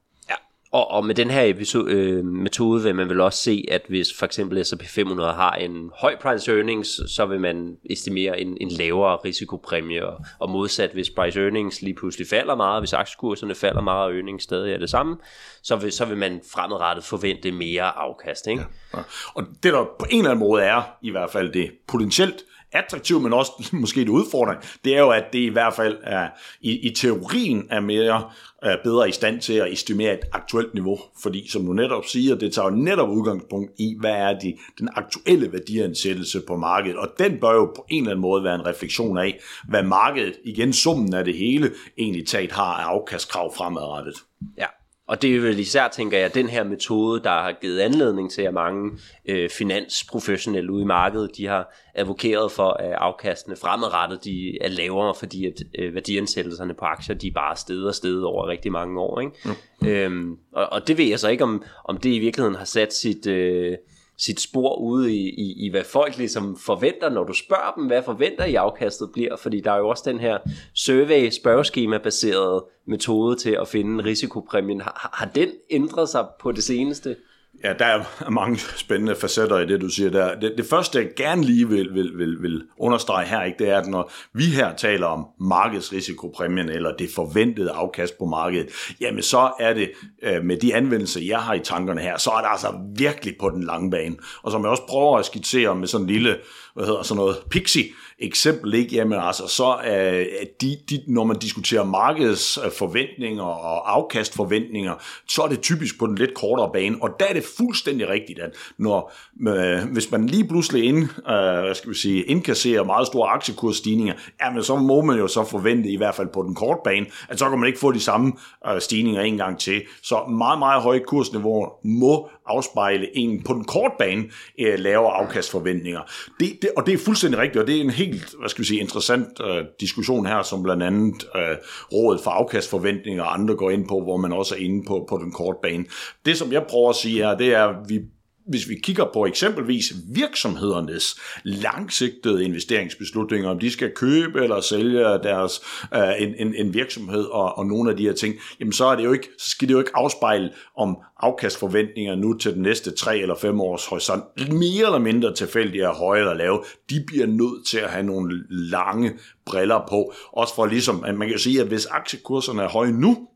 Og, og med den her episode, øh, metode vil man vel også se, at hvis for eksempel S&P 500 har en høj price earnings, så vil man estimere en, en lavere risikopræmie, og, og modsat hvis price earnings lige pludselig falder meget, hvis aktiekurserne falder meget, og earnings stadig er det samme, så vil, så vil man fremadrettet forvente mere afkast. Ikke? Ja, ja. Og det der på en eller anden måde er, i hvert fald det potentielt attraktivt, men også måske en udfordring, det er jo, at det i hvert fald er, i, i teorien er mere er bedre i stand til at estimere et aktuelt niveau, fordi som du netop siger, det tager jo netop udgangspunkt i, hvad er de, den aktuelle værdiansættelse på markedet, og den bør jo på en eller anden måde være en refleksion af, hvad markedet, igen summen af det hele, egentlig taget har af afkastkrav fremadrettet. Ja, og det er vel især, tænker jeg, den her metode, der har givet anledning til, at mange øh, finansprofessionelle ude i markedet, de har advokeret for, at afkastene fremadrettet de er lavere, fordi at øh, værdiansættelserne på aktier, de er bare stedet og stedet over rigtig mange år. Ikke? Mm. Øhm, og, og det ved jeg så ikke, om, om det i virkeligheden har sat sit... Øh, sit spor ude i, i, i, hvad folk ligesom forventer, når du spørger dem, hvad forventer I afkastet bliver, fordi der er jo også den her survey spørgeskema baseret metode til at finde risikopræmien. Har, har den ændret sig på det seneste? Ja, der er mange spændende facetter i det, du siger der. Det, det første, jeg gerne lige vil, vil, vil, vil understrege her, ikke, det er, at når vi her taler om markedsrisikopræmien, eller det forventede afkast på markedet, jamen så er det øh, med de anvendelser, jeg har i tankerne her, så er det altså virkelig på den lange bane. Og som jeg også prøver at skitsere med sådan en lille, hvad hedder sådan noget, pixie, eksempel, ikke? Jamen altså, så øh, er de, de, når man diskuterer markedsforventninger og afkastforventninger, så er det typisk på den lidt kortere bane, og der er det fuldstændig rigtigt, at når, øh, hvis man lige pludselig ind, øh, hvad skal vi sige, indkasserer meget store aktiekursstigninger, jamen så må man jo så forvente, i hvert fald på den korte bane, at så kan man ikke få de samme øh, stigninger en gang til. Så meget, meget høje kursniveauer må afspejle en på den korte bane øh, lavere afkastforventninger. Det, det, og det er fuldstændig rigtigt, og det er en helt hvad skal vi sige, interessant øh, diskussion her, som blandt andet øh, Rådet for Afkastforventninger og andre går ind på, hvor man også er inde på, på den korte bane. Det, som jeg prøver at sige her, det er, at vi hvis vi kigger på eksempelvis virksomhedernes langsigtede investeringsbeslutninger, om de skal købe eller sælge deres øh, en, en, en virksomhed og, og nogle af de her ting, jamen så, er det jo ikke, så skal det jo ikke afspejle om afkastforventninger nu til den næste tre eller fem års horisont mere eller mindre tilfældige er høje eller lave. De bliver nødt til at have nogle lange briller på. Også for ligesom, at man kan sige, at hvis aktiekurserne er høje nu,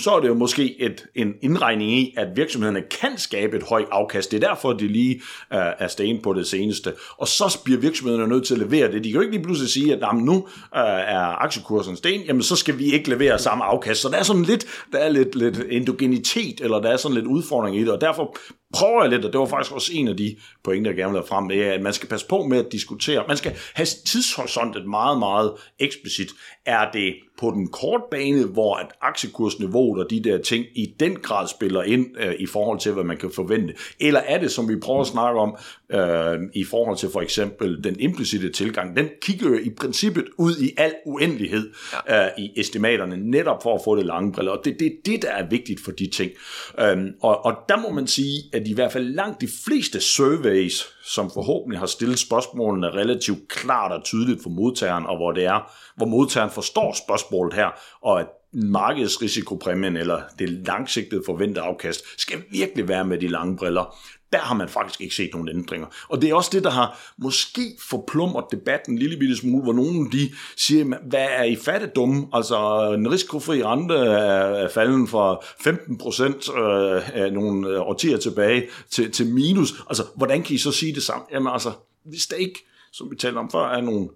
så er det jo måske et, en indregning i, at virksomhederne kan skabe et højt afkast. Det er derfor, de lige øh, er sten på det seneste. Og så bliver virksomhederne nødt til at levere det. De kan jo ikke lige pludselig sige, at jamen, nu øh, er aktiekursen sten, jamen så skal vi ikke levere samme afkast. Så der er sådan lidt, der er lidt, lidt endogenitet, eller der er sådan lidt udfordring i det, og derfor prøver jeg lidt, og det var faktisk også en af de pointer, jeg gerne vil have frem, det er, at man skal passe på med at diskutere. Man skal have tidshorisontet meget, meget eksplicit. Er det på den korte bane, hvor at aktiekursniveauet og de der ting i den grad spiller ind øh, i forhold til, hvad man kan forvente? Eller er det, som vi prøver at snakke om, øh, i forhold til for eksempel den implicite tilgang, den kigger jo i princippet ud i al uendelighed ja. øh, i estimaterne, netop for at få det lange briller. Og det, det er det, der er vigtigt for de ting. Øh, og, og der må man sige, at i hvert fald langt de fleste surveys, som forhåbentlig har stillet spørgsmålene relativt klart og tydeligt for modtageren, og hvor det er, hvor modtageren forstår spørgsmålet her, og at markedsrisikopræmien eller det langsigtede forventede afkast skal virkelig være med de lange briller der har man faktisk ikke set nogen ændringer. Og det er også det, der har måske forplumret debatten en lille bitte smule, hvor nogen de siger, hvad er I fattigdom? Altså en risikofri rente er falden fra 15 procent øh, af nogle øh, årtier tilbage til, til minus. Altså, hvordan kan I så sige det samme? Jamen altså, hvis der ikke, som vi talte om før, er nogle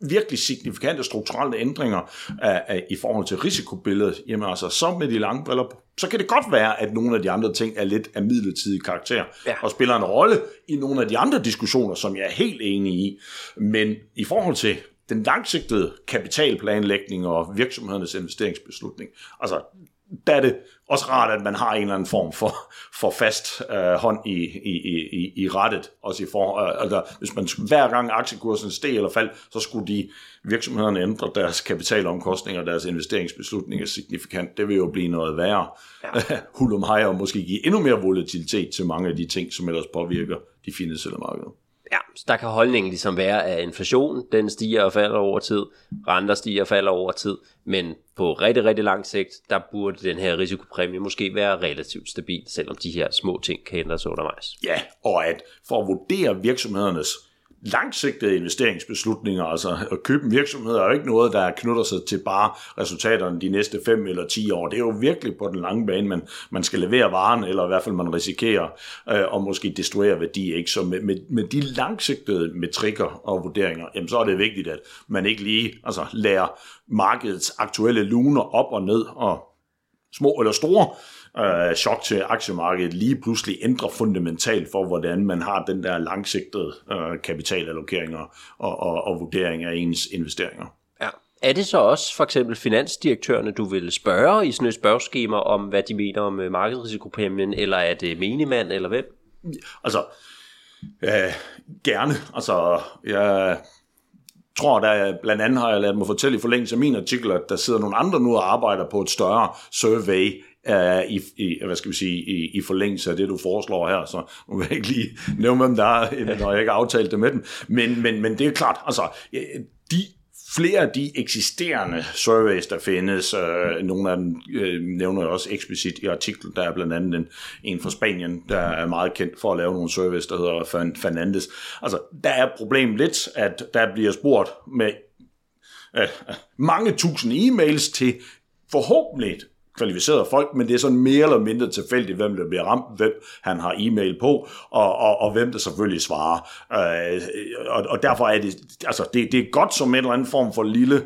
virkelig signifikante strukturelle ændringer af, af, i forhold til risikobilledet, jamen altså, så med de lange briller så kan det godt være, at nogle af de andre ting er lidt af midlertidig karakter, ja. og spiller en rolle i nogle af de andre diskussioner, som jeg er helt enig i. Men i forhold til den langsigtede kapitalplanlægning og virksomhedernes investeringsbeslutning, altså der er det også rart, at man har en eller anden form for, for fast øh, hånd i, i, i, i rettet. Også i for, øh, altså, hvis man hver gang aktiekursen steg eller faldt, så skulle de virksomhederne ændre deres kapitalomkostninger og deres investeringsbeslutninger signifikant. Det vil jo blive noget værre. Ja. Hulum og måske give endnu mere volatilitet til mange af de ting, som ellers påvirker de finansielle markeder. Ja, så der kan holdningen ligesom være, at inflation, den stiger og falder over tid, renter stiger og falder over tid, men på rigtig, rigtig lang sigt, der burde den her risikopræmie måske være relativt stabil, selvom de her små ting kan ændres undervejs. Ja, og at for at vurdere virksomhedernes langsigtede investeringsbeslutninger. Altså at købe en virksomhed er jo ikke noget, der knytter sig til bare resultaterne de næste 5 eller 10 år. Det er jo virkelig på den lange bane, man, man skal levere varen, eller i hvert fald man risikerer øh, at måske destruere værdi. Ikke? Så med, med, med de langsigtede metrikker og vurderinger, jamen, så er det vigtigt, at man ikke lige altså, lærer markedets aktuelle luner op og ned, og små eller store, øh, chok til aktiemarkedet lige pludselig ændrer fundamentalt for, hvordan man har den der langsigtede øh, kapitalallokeringer og, og, og vurdering af ens investeringer. Ja. Er det så også for eksempel finansdirektørerne, du vil spørge i sådan et spørgeskema om, hvad de mener om øh, markedsrisikopræmien, eller er det menigmand, eller hvem? Altså, øh, gerne. Altså, jeg tror, der blandt andet har jeg ladet mig fortælle i forlængelse af min artikel, at der sidder nogle andre nu og arbejder på et større survey uh, i, i, hvad skal vi sige, i, i forlængelse af det, du foreslår her, så nu vil jeg ikke lige nævne, hvem der er, når jeg ikke har aftalt det med dem. Men, men, men det er klart, altså, de flere af de eksisterende surveys, der findes, øh, nogle af dem øh, nævner jeg også eksplicit i artiklen, der er blandt andet en, en fra Spanien, der er meget kendt for at lave nogle surveys, der hedder Fernandes. Altså, der er problemet lidt, at der bliver spurgt med øh, mange tusind e-mails til forhåbentlig kvalificerede folk, men det er sådan mere eller mindre tilfældigt, hvem der bliver ramt, hvem han har e-mail på, og, og, og hvem der selvfølgelig svarer. Øh, og, og derfor er det, altså det, det er godt som en eller anden form for lille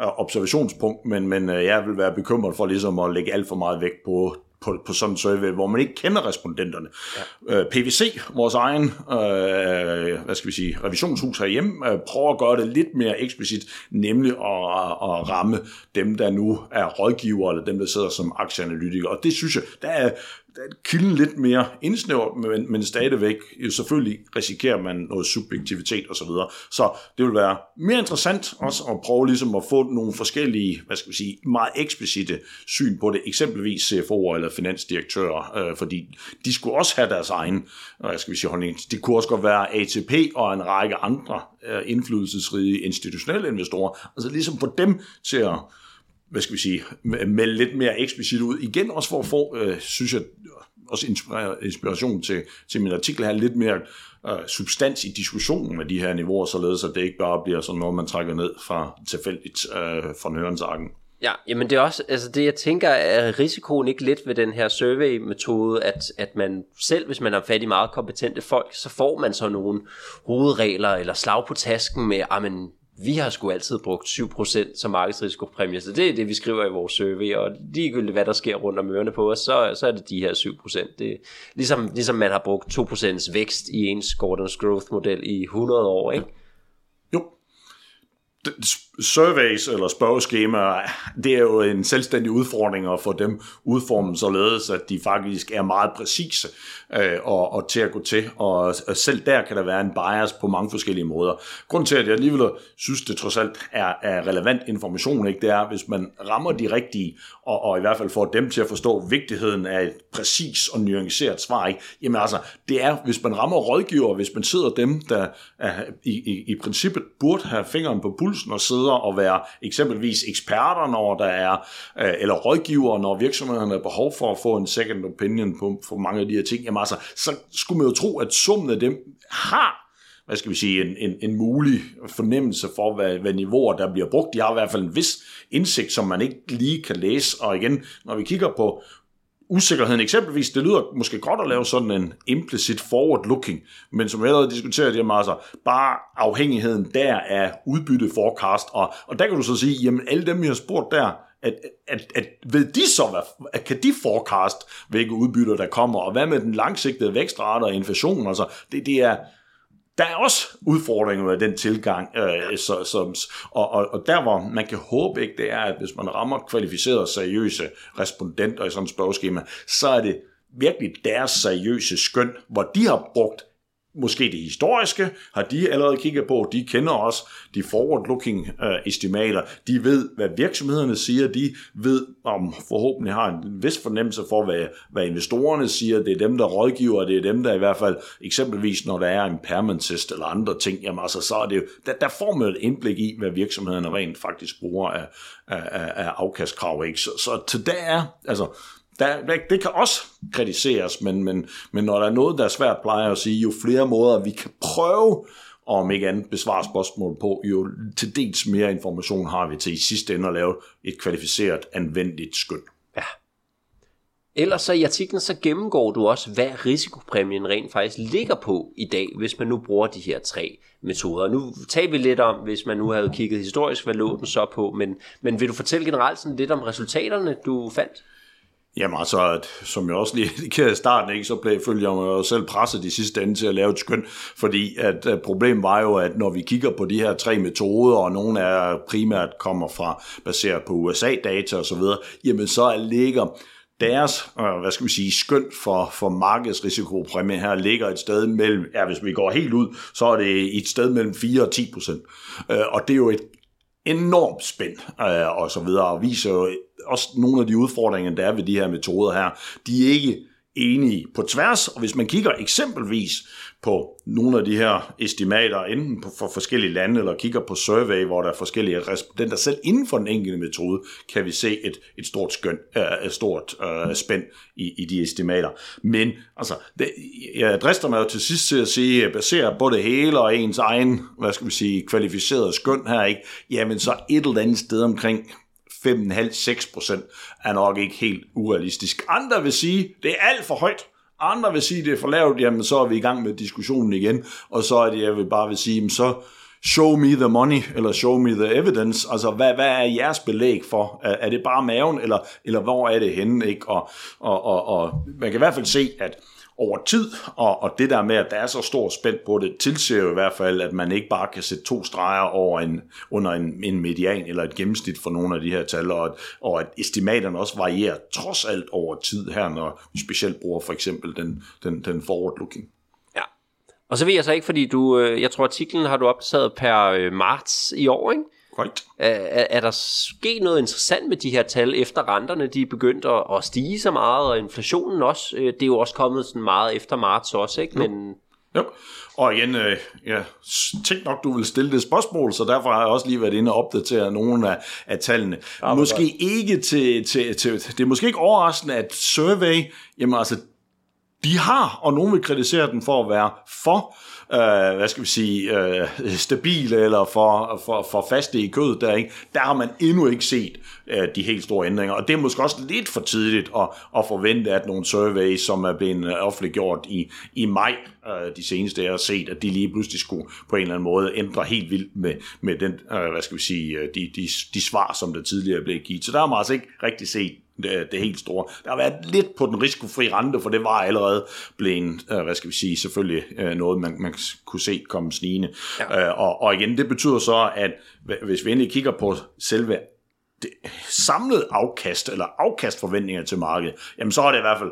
øh, observationspunkt, men, men øh, jeg vil være bekymret for ligesom at lægge alt for meget vægt på på, på sådan en survey, hvor man ikke kender respondenterne. Ja. Øh, PVC, vores egen øh, hvad skal vi sige, revisionshus herhjemme, øh, prøver at gøre det lidt mere eksplicit, nemlig at, at ramme dem, der nu er rådgivere, eller dem, der sidder som aktieanalytikere. Og det synes jeg, der er, kilden lidt mere indsnævret, men, men stadigvæk jo selvfølgelig risikerer man noget subjektivitet osv. Så, videre. så det vil være mere interessant også at prøve ligesom at få nogle forskellige, hvad skal vi sige, meget eksplicite syn på det, eksempelvis CFO'er eller finansdirektører, øh, fordi de skulle også have deres egen, øh, hvad skal vi sige, holdning. Det kunne også godt være ATP og en række andre øh, indflydelsesrige institutionelle investorer, altså ligesom få dem til at hvad skal vi sige, melde lidt mere eksplicit ud. Igen også for at få, øh, synes jeg, også inspiration til, til min artikel her, lidt mere øh, substans i diskussionen af de her niveauer, således at det ikke bare bliver sådan noget, man trækker ned fra tilfældigt øh, fra nørensakken. Ja, jamen det er også, altså det jeg tænker, er risikoen ikke lidt ved den her survey-metode, at, at man selv, hvis man har fat i meget kompetente folk, så får man så nogle hovedregler eller slag på tasken med, ah, at vi har sgu altid brugt 7% som markedsrisikopræmie, så det er det, vi skriver i vores survey, og ligegyldigt hvad der sker rundt om ørerne på os, så, så er det de her 7%. Det er ligesom, ligesom man har brugt 2% vækst i ens Gordon's Growth-model i 100 år, ikke? Jo, Det, surveys eller spørgeskemaer, det er jo en selvstændig udfordring at få dem udformet således, at de faktisk er meget præcise øh, og, og til at gå til. Og, og selv der kan der være en bias på mange forskellige måder. Grunden til, at jeg alligevel synes, det trods alt er, er relevant information, ikke, det er, hvis man rammer de rigtige, og, og i hvert fald får dem til at forstå vigtigheden af et præcis og nuanceret svar, ikke? jamen altså, det er, hvis man rammer rådgiver, hvis man sidder dem, der er, i, i, i princippet burde have fingeren på pulsen og sidder og være eksempelvis eksperter, når der er, øh, eller rådgiver, når virksomhederne har behov for at få en second opinion på, for mange af de her ting, jamen altså, så skulle man jo tro, at summen af dem har hvad skal vi sige, en, en, en mulig fornemmelse for, hvad, hvad niveauer der bliver brugt. De har i hvert fald en vis indsigt, som man ikke lige kan læse. Og igen, når vi kigger på usikkerheden eksempelvis, det lyder måske godt at lave sådan en implicit forward-looking, men som vi allerede diskuteret, jamen altså, bare afhængigheden der af udbytte forecast, og, og der kan du så sige, jamen alle dem, vi har spurgt der, at, at, at ved de så, hvad, at kan de forecast, hvilke udbytter der kommer, og hvad med den langsigtede vækstrate og inflation, altså, det, det er, der er også udfordringer med den tilgang, øh, så, som, og, og, og der hvor man kan håbe ikke, det er, at hvis man rammer kvalificerede, seriøse respondenter i sådan et spørgeskema, så er det virkelig deres seriøse skøn, hvor de har brugt måske det historiske, har de allerede kigget på. De kender også de forward-looking øh, estimater. De ved, hvad virksomhederne siger. De ved, om forhåbentlig har en vis fornemmelse for, hvad, hvad investorerne siger. Det er dem, der rådgiver, det er dem, der i hvert fald, eksempelvis når der er en permanent test eller andre ting, jamen altså, så er det jo, der, der får man et indblik i, hvad virksomhederne rent faktisk bruger af, af, af afkastkrav. Ikke? Så, så til der er, altså, der, det kan også kritiseres, men, men, men når der er noget, der er svært, plejer jeg at sige, jo flere måder vi kan prøve, om ikke andet besvare spørgsmål på, jo til dels mere information har vi til i sidste ende at lave et kvalificeret, anvendeligt skøn. Ja. Ellers så i artiklen, så gennemgår du også, hvad risikopræmien rent faktisk ligger på i dag, hvis man nu bruger de her tre metoder. Nu taler vi lidt om, hvis man nu havde kigget historisk, hvad lå den så på, men, men vil du fortælle generelt sådan lidt om resultaterne, du fandt? Jamen altså, at, som jeg også lige indikerede i starten, ikke, så blev, følger jeg mig selv presset de sidste ende til at lave et skøn, fordi at, at problemet var jo, at når vi kigger på de her tre metoder, og nogle af primært kommer fra, baseret på USA-data osv., jamen så ligger deres, øh, hvad skal vi sige, skøn for, for markedsrisikopræmie her ligger et sted mellem, ja, hvis vi går helt ud, så er det et sted mellem 4 og 10 procent. Øh, og det er jo et enormt spændt øh, og så videre, og viser jo også nogle af de udfordringer, der er ved de her metoder her. De er ikke enige på tværs, og hvis man kigger eksempelvis på nogle af de her estimater, enten for forskellige lande, eller kigger på survey, hvor der er forskellige respondenter, selv inden for den enkelte metode, kan vi se et, et stort, skøn, øh, et stort øh, spænd i, i de estimater. Men altså, det, jeg drister mig jo til sidst til at sige, baseret på det hele og ens egen, hvad skal vi sige, kvalificerede skøn her, ikke? jamen så et eller andet sted omkring 5,5-6 procent er nok ikke helt urealistisk. Andre vil sige, det er alt for højt. Andre vil sige, det er for lavt, jamen så er vi i gang med diskussionen igen, og så er det, jeg vil bare vil sige, jamen, så show me the money, eller show me the evidence, altså hvad, hvad er jeres belæg for? Er, er det bare maven, eller, eller hvor er det henne? Ikke? Og, og, og, og man kan i hvert fald se, at over tid, og, og det der med, at der er så stor spænd på det, tilser jo i hvert fald, at man ikke bare kan sætte to streger over en, under en, en median eller et gennemsnit for nogle af de her tal, og, og at estimaterne også varierer trods alt over tid her, når vi specielt bruger for eksempel den, den, den forward-looking. Ja, og så ved jeg så ikke, fordi du, øh, jeg tror artiklen har du opdateret per øh, marts i år, ikke? Korrekt. Er, er der sket noget interessant med de her tal, efter renterne de er begyndt at, at stige så meget, og inflationen også? Øh, det er jo også kommet sådan meget efter marts også, ikke? Men... Jo. Og igen, øh, jeg tænkte nok, du vil stille det spørgsmål, så derfor har jeg også lige været inde og opdatere nogle af, af tallene. Ja, måske ikke til, til, til, det er måske ikke overraskende, at survey, jamen altså, de har, og nogen vil kritisere den for at være for øh, hvad skal vi sige, øh, stabile eller for, for, for faste i kødet der, ikke? der har man endnu ikke set øh, de helt store ændringer. Og det er måske også lidt for tidligt at, at forvente, at nogle surveys, som er blevet øh, offentliggjort i, i maj øh, de seneste, jeg har set, at de lige pludselig skulle på en eller anden måde ændre helt vildt med, med den, øh, hvad skal vi sige, øh, de, de, de svar, som der tidligere blev givet. Så der har man altså ikke rigtig set det, det helt store. Der har været lidt på den risikofri rente, for det var allerede blevet, øh, hvad skal vi sige, selvfølgelig øh, noget, man, man kunne se komme snigende. Ja. Øh, og, og igen, det betyder så, at hvis vi endelig kigger på selve det samlede afkast, eller afkastforventninger til markedet, jamen så er det i hvert fald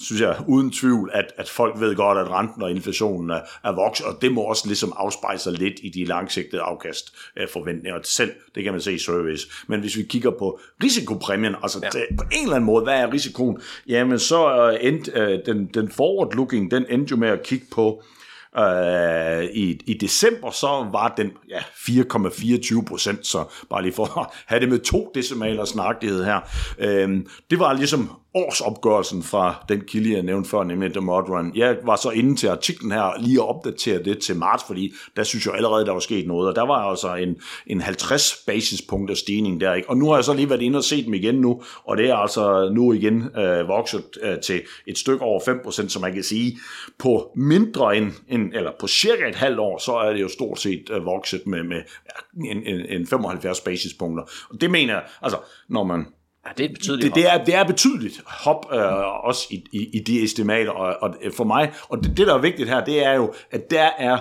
synes jeg uden tvivl, at, at folk ved godt, at renten og inflationen er, er vokset, og det må også ligesom afspejle sig lidt i de langsigtede afkastforventninger selv. Det kan man se i service. Men hvis vi kigger på risikopræmien, altså ja. det, på en eller anden måde, hvad er risikoen? Jamen så uh, end, uh, den, den forward-looking, den endte jo med at kigge på, Øh, i, I december så var den ja, 4,24 procent, så bare lige for at have det med to decimaler snakkelighed her. Øh, det var ligesom årsopgørelsen fra den kilde, jeg nævnte før, nemlig The Modern. Jeg var så inde til artiklen her lige at opdatere det til marts, fordi der synes jeg allerede, der var sket noget, og der var altså en, en 50 basispunkter stigning der, ikke? Og nu har jeg så lige været inde og set dem igen nu, og det er altså nu igen øh, vokset øh, til et stykke over 5%, som man kan sige, på mindre end, end, eller på cirka et halvt år, så er det jo stort set øh, vokset med, med en, en, en 75 basispunkter. Og det mener jeg, altså, når man Ja, det er betydeligt det, det, er, det er betydeligt hop, øh, også i, i, i de estimater, og, og for mig, og det, det, der er vigtigt her, det er jo, at der er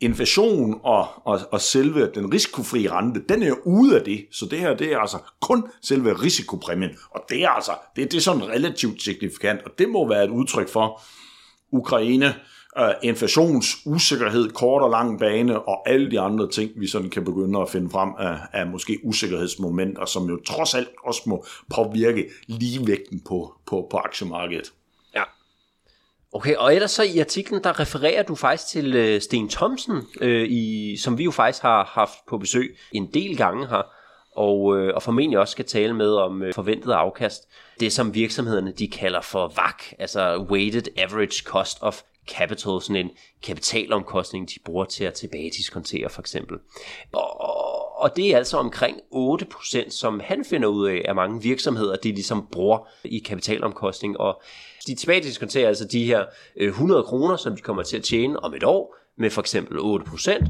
inflation og, og, og selve den risikofri rente, den er jo ude af det, så det her, det er altså kun selve risikopræmien, og det er altså, det, det er sådan relativt signifikant, og det må være et udtryk for, Ukraine øh, inflationsusikkerhed, kort og lang bane, og alle de andre ting, vi sådan kan begynde at finde frem af, af måske usikkerhedsmomenter, som jo trods alt også må påvirke ligevægten på, på, på aktiemarkedet. Ja. Okay, og ellers så i artiklen, der refererer du faktisk til øh, Sten Thomsen, øh, i, som vi jo faktisk har haft på besøg en del gange her, og, øh, og formentlig også skal tale med om øh, forventet afkast. Det som virksomhederne de kalder for WAC, altså Weighted Average Cost of capital, sådan en kapitalomkostning, de bruger til at tilbagediskontere for eksempel. Og, og det er altså omkring 8%, som han finder ud af, at mange virksomheder, de ligesom bruger i kapitalomkostning, og de tilbagediskonterer altså de her øh, 100 kroner, som de kommer til at tjene om et år, med for eksempel 8%,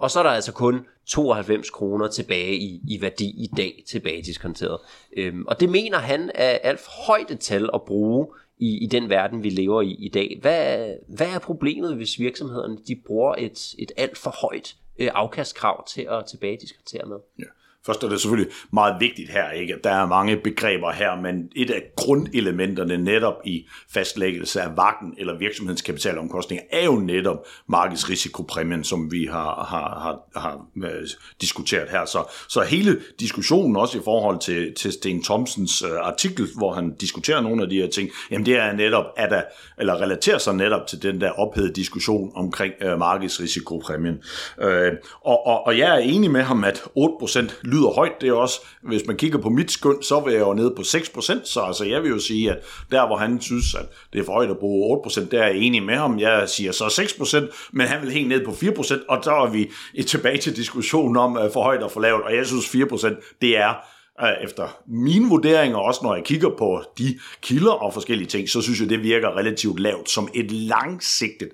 og så er der altså kun 92 kroner tilbage i, i værdi i dag tilbage diskonteret. Øhm, og det mener han er alt for højt et tal at bruge i, i den verden, vi lever i i dag. Hvad, hvad er problemet, hvis virksomhederne de bruger et, et alt for højt øh, afkastkrav til at tilbagediskontere med? Ja. Først er det selvfølgelig meget vigtigt her, ikke? at der er mange begreber her, men et af grundelementerne netop i fastlæggelse af vagten eller virksomhedens kapitalomkostninger er jo netop markedsrisikopræmien, som vi har, har, har, har øh, diskuteret her. Så, så hele diskussionen også i forhold til, til Sten Thomsens øh, artikel, hvor han diskuterer nogle af de her ting, jamen det er netop, at der, eller relaterer sig netop til den der ophedede diskussion omkring øh, markedsrisikopræmien. Øh, og, og, og jeg er enig med ham, at 8% lyder højt, det er også, hvis man kigger på mit skøn, så vil jeg jo ned på 6%, så altså jeg vil jo sige, at der hvor han synes, at det er for højt at bruge 8%, der er jeg enig med ham, jeg siger så 6%, men han vil helt ned på 4%, og så er vi tilbage til diskussionen om for højt og for lavt, og jeg synes 4% det er Øh, efter mine vurderinger, også når jeg kigger på de kilder og forskellige ting, så synes jeg, det virker relativt lavt som et langsigtet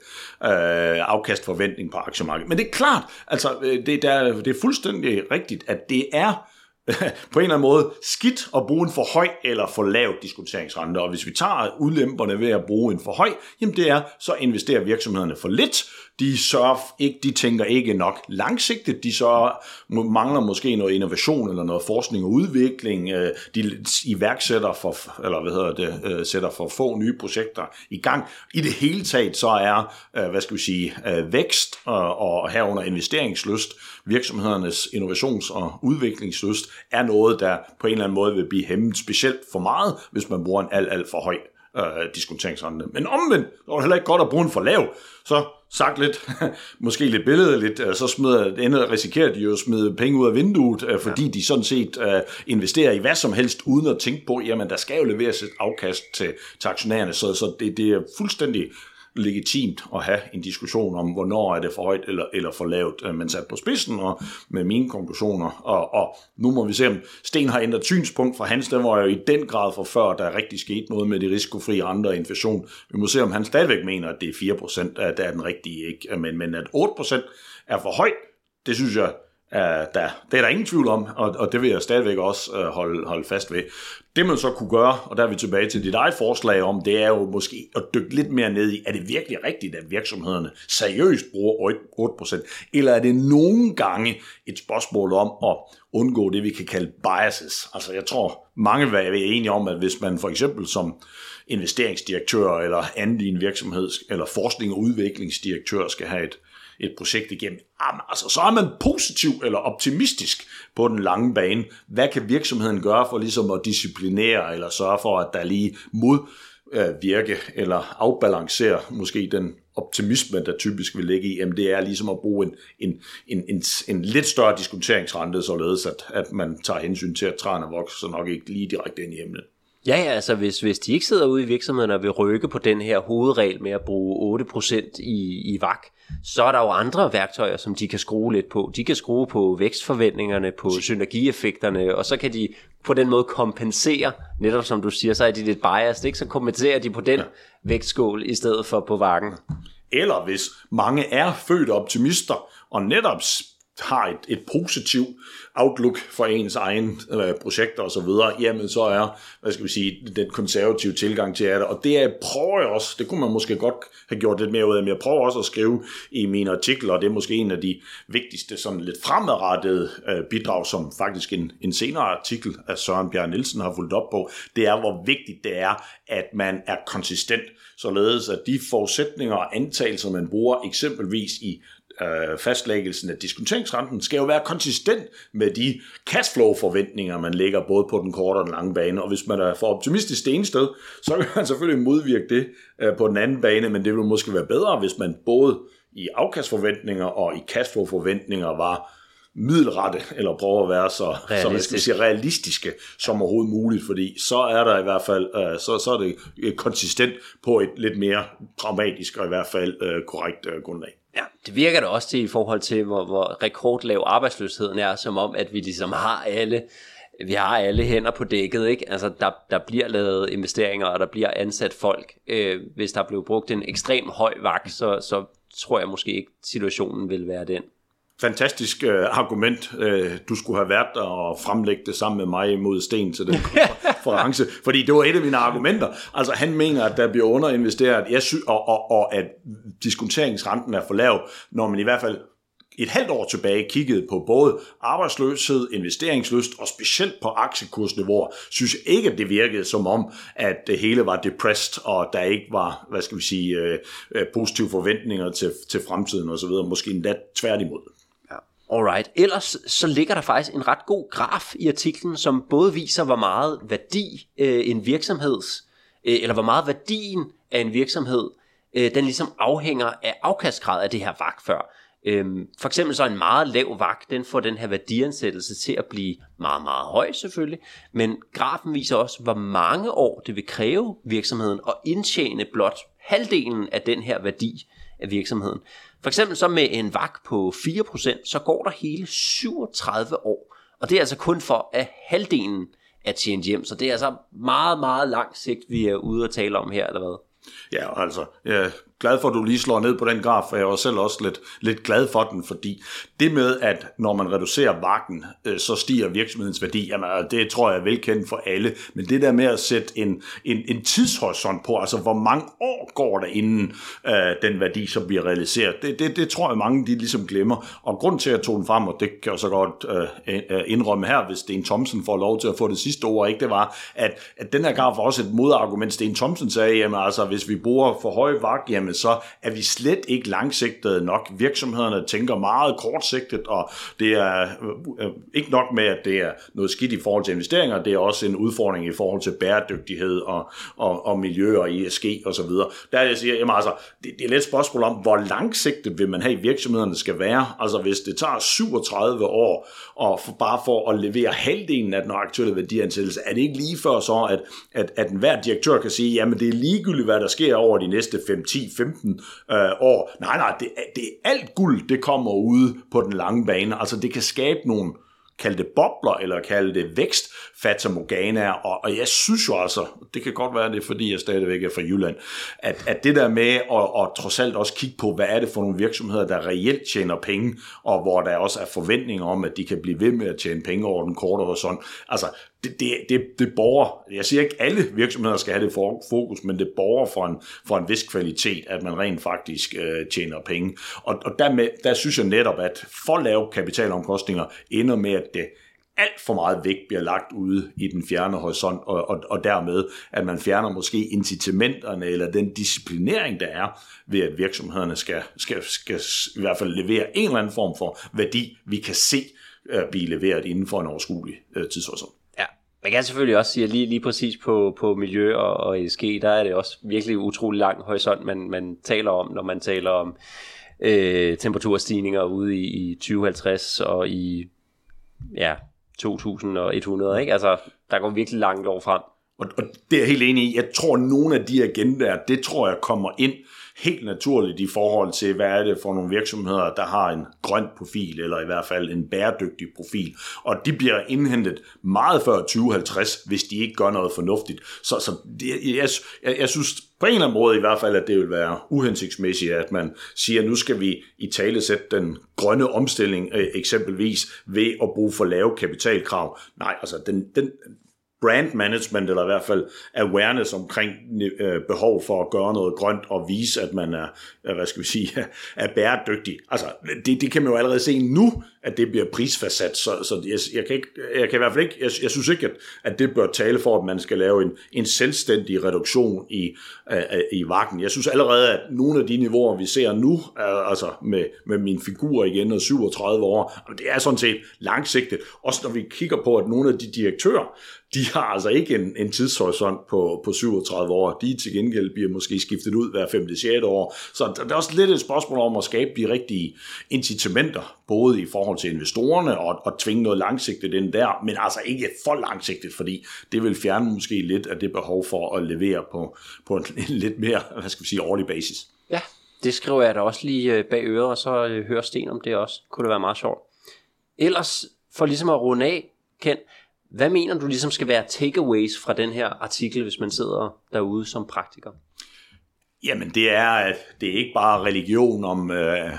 øh, afkastforventning på aktiemarkedet. Men det er klart, altså øh, det, der, det er fuldstændig rigtigt, at det er på en eller anden måde skidt at bruge en for høj eller for lav diskonteringsrente. Og hvis vi tager udlemperne ved at bruge en for høj, jamen det er, så investerer virksomhederne for lidt. De sørger ikke, de tænker ikke nok langsigtet. De så mangler måske noget innovation eller noget forskning og udvikling. Øh, de iværksætter for, eller hvad hedder det, øh, sætter for få nye projekter i gang. I det hele taget så er, øh, hvad skal vi sige, vækst og herunder investeringsløst virksomhedernes innovations- og udviklingsløst er noget, der på en eller anden måde vil blive hæmmet specielt for meget, hvis man bruger en alt, alt for høj øh, diskonteringsrente. Men omvendt, så er det heller ikke godt at bruge en for lav, så sagt lidt, måske lidt billedeligt, øh, så smider, ender, risikerer de jo at smide penge ud af vinduet, øh, fordi ja. de sådan set uh, investerer i hvad som helst, uden at tænke på, jamen der skal jo leveres et afkast til, til aktionærerne, så, så det, det er fuldstændig legitimt at have en diskussion om, hvornår er det for højt eller, eller for lavt, øh, men sat på spidsen og med mine konklusioner. Og, og nu må vi se, om Sten har ændret synspunkt fra hans, den var jo i den grad for før, der rigtig skete noget med de risikofri andre og inflation. Vi må se, om han stadigvæk mener, at det er 4%, at det er den rigtige, ikke? Men, men at 8% er for højt, det synes jeg Uh, der, det er der ingen tvivl om, og, og det vil jeg stadigvæk også uh, holde, holde fast ved. Det man så kunne gøre, og der er vi tilbage til dit eget forslag om, det er jo måske at dykke lidt mere ned i, er det virkelig rigtigt, at virksomhederne seriøst bruger 8%, eller er det nogle gange et spørgsmål om at undgå det, vi kan kalde biases. Altså jeg tror, mange vil være enige om, at hvis man for eksempel som investeringsdirektør eller anden i en virksomhed, eller forskning- og udviklingsdirektør skal have et, et projekt igennem. Jamen, altså, så er man positiv eller optimistisk på den lange bane. Hvad kan virksomheden gøre for ligesom at disciplinere eller sørge for, at der lige mod øh, virke eller afbalancere måske den optimisme, der typisk vil ligge i, jamen det er ligesom at bruge en, en, en, en, en lidt større diskonteringsrente, således at, at man tager hensyn til, at træerne vokser nok ikke lige direkte ind i emnet. Ja, ja, altså hvis, hvis de ikke sidder ude i virksomheden og vil rykke på den her hovedregel med at bruge 8% i, i VAK, så er der jo andre værktøjer, som de kan skrue lidt på. De kan skrue på vækstforventningerne, på synergieffekterne, og så kan de på den måde kompensere, netop som du siger, så er de lidt biased, ikke? så kompenserer de på den ja. vægtskål i stedet for på vakken. Eller hvis mange er født optimister, og netop har et, et positivt outlook for ens egen øh, projekter osv., jamen så er, hvad skal vi sige, den konservative tilgang til det. Og det er, prøver jeg også, det kunne man måske godt have gjort lidt mere ud af, men jeg prøver også at skrive i mine artikler, og det er måske en af de vigtigste, sådan lidt fremadrettede øh, bidrag, som faktisk en, en senere artikel af Søren Bjerg Nielsen har fulgt op på, det er, hvor vigtigt det er, at man er konsistent, således at de forudsætninger og antagelser, man bruger eksempelvis i øh, fastlæggelsen af diskonteringsrenten skal jo være konsistent med de cashflow-forventninger, man lægger både på den korte og den lange bane. Og hvis man er for optimistisk det ene sted, så kan man selvfølgelig modvirke det øh, på den anden bane, men det vil måske være bedre, hvis man både i afkastforventninger og i cashflow-forventninger var middelrette, eller prøve at være så, så hvad skal sige, realistiske som overhovedet muligt, fordi så er der i hvert fald, øh, så, så er det konsistent på et lidt mere pragmatisk og i hvert fald øh, korrekt øh, grundlag. Ja, det virker da også til i forhold til, hvor, hvor rekordlav arbejdsløsheden er, som om, at vi ligesom har alle, vi har alle hænder på dækket, ikke? Altså, der, der bliver lavet investeringer, og der bliver ansat folk. Øh, hvis der blev brugt en ekstrem høj vagt, så, så tror jeg måske ikke, situationen vil være den fantastisk øh, argument. Øh, du skulle have været der og fremlægge det sammen med mig mod Sten til den konference, fordi det var et af mine argumenter. Altså han mener, at der bliver underinvesteret, jeg sy- og, og, og at diskonteringsrenten er for lav, når man i hvert fald et halvt år tilbage kiggede på både arbejdsløshed, investeringsløst og specielt på aktiekursniveau, synes jeg ikke, at det virkede som om, at det hele var depressed, og der ikke var, hvad skal vi sige, øh, øh positive forventninger til, til fremtiden osv., måske endda tværtimod. Alright. Ellers så ligger der faktisk en ret god graf i artiklen, som både viser, hvor meget værdi øh, en virksomheds, øh, eller hvor meget værdien af en virksomhed, øh, den ligesom afhænger af afkastgrad af det her vagt før. Øhm, for eksempel så en meget lav vagt, den får den her værdiansættelse til at blive meget, meget høj selvfølgelig, men grafen viser også, hvor mange år det vil kræve virksomheden at indtjene blot halvdelen af den her værdi af virksomheden. For eksempel så med en vagt på 4%, så går der hele 37 år. Og det er altså kun for at halvdelen er tjent hjem. Så det er altså meget, meget lang sigt, vi er ude at tale om her, eller hvad? Ja, altså, jeg glad for, at du lige slår ned på den graf, for jeg var selv også lidt, lidt glad for den, fordi det med, at når man reducerer vagten, øh, så stiger virksomhedens værdi, jamen, øh, det tror jeg er velkendt for alle, men det der med at sætte en, en, en tidshorisont på, altså hvor mange år går der inden øh, den værdi som bliver realiseret, det, det, det tror jeg mange de ligesom glemmer, og grund til at tog den frem, og det kan jeg så godt øh, øh indrømme her, hvis Sten Thomsen får lov til at få det sidste ord, ikke, det var, at, at den her graf var også et modargument, Sten Thomsen sagde, jamen altså, hvis vi bruger for høj vagt, jamen problemet, så er vi slet ikke langsigtede nok. Virksomhederne tænker meget kortsigtet, og det er øh, øh, ikke nok med, at det er noget skidt i forhold til investeringer, det er også en udfordring i forhold til bæredygtighed og, og, og miljø og ESG osv. Der jeg siger, jamen altså, det, det er lidt et spørgsmål om, hvor langsigtet vil man have virksomhederne skal være. Altså hvis det tager 37 år og for, bare for at levere halvdelen af den aktuelle værdiansættelse, er det ikke lige før så, at, at, at enhver direktør kan sige, jamen det er ligegyldigt, hvad der sker over de næste 5, 10, 15 øh, år. Nej, nej, det, det er alt guld, det kommer ud på den lange bane. Altså det kan skabe nogle kalde det bobler, eller kalde det vækst, fatamorgana, og, og jeg synes jo altså, det kan godt være, det er fordi, jeg stadigvæk er fra Jylland, at, at det der med at, at trods alt også kigge på, hvad er det for nogle virksomheder, der reelt tjener penge, og hvor der også er forventninger om, at de kan blive ved med at tjene penge over den korte horisont. Altså, det, det, det, det borger, jeg siger ikke, alle virksomheder skal have det fokus, men det borger for en, for en vis kvalitet, at man rent faktisk øh, tjener penge. Og, og dermed, der synes jeg netop, at for lave kapitalomkostninger ender med, at det alt for meget vægt bliver lagt ude i den fjerne horisont, og, og, og dermed, at man fjerner måske incitamenterne eller den disciplinering, der er ved, at virksomhederne skal, skal, skal i hvert fald levere en eller anden form for værdi, vi kan se øh, blive leveret inden for en overskuelig øh, tidshorisont. Man kan selvfølgelig også sige, at lige, lige præcis på, på miljø og, og ESG, der er det også virkelig utrolig lang horisont, man, man taler om, når man taler om øh, temperaturstigninger ude i, i 2050 og i ja, 2100. Ikke? Altså, der går virkelig langt år frem. Og, og det er jeg helt enig i. Jeg tror, at nogle af de agendaer, det tror jeg kommer ind helt naturligt i forhold til, hvad er det for nogle virksomheder, der har en grøn profil, eller i hvert fald en bæredygtig profil. Og de bliver indhentet meget før 2050, hvis de ikke gør noget fornuftigt. Så, så det, jeg, jeg, jeg synes på en eller anden måde i hvert fald, at det vil være uhensigtsmæssigt, at man siger, at nu skal vi i tale sætte den grønne omstilling øh, eksempelvis ved at bruge for lave kapitalkrav. Nej, altså den, den, brand management, eller i hvert fald awareness omkring øh, behov for at gøre noget grønt og vise, at man er, øh, hvad skal vi sige, er bæredygtig. Altså, det, det kan man jo allerede se nu, at det bliver prisfastsat, så, så jeg, jeg, kan ikke, jeg kan i hvert fald ikke, jeg, jeg synes ikke, at, at det bør tale for, at man skal lave en, en selvstændig reduktion i, øh, øh i vakken. Jeg synes allerede, at nogle af de niveauer, vi ser nu, er, altså med, med min figur igen og 37 år, det er sådan set langsigtet. Også når vi kigger på, at nogle af de direktører, de har altså ikke en, en tidshorisont på, på 37 år. De til gengæld bliver måske skiftet ud hver 5. 6. år. Så det er også lidt et spørgsmål om at skabe de rigtige incitamenter, både i forhold til investorerne og, og tvinge noget langsigtet ind der, men altså ikke for langsigtet, fordi det vil fjerne måske lidt af det behov for at levere på, på en, en lidt mere, hvad skal vi sige, årlig basis. Ja, det skriver jeg da også lige øh, bag øret, og så øh, hører Sten om det også. Kunne det være meget sjovt. Ellers, for ligesom at runde af, Ken, hvad mener du ligesom skal være takeaways fra den her artikel, hvis man sidder derude som praktiker? Jamen det er, at det er ikke bare religion om øh,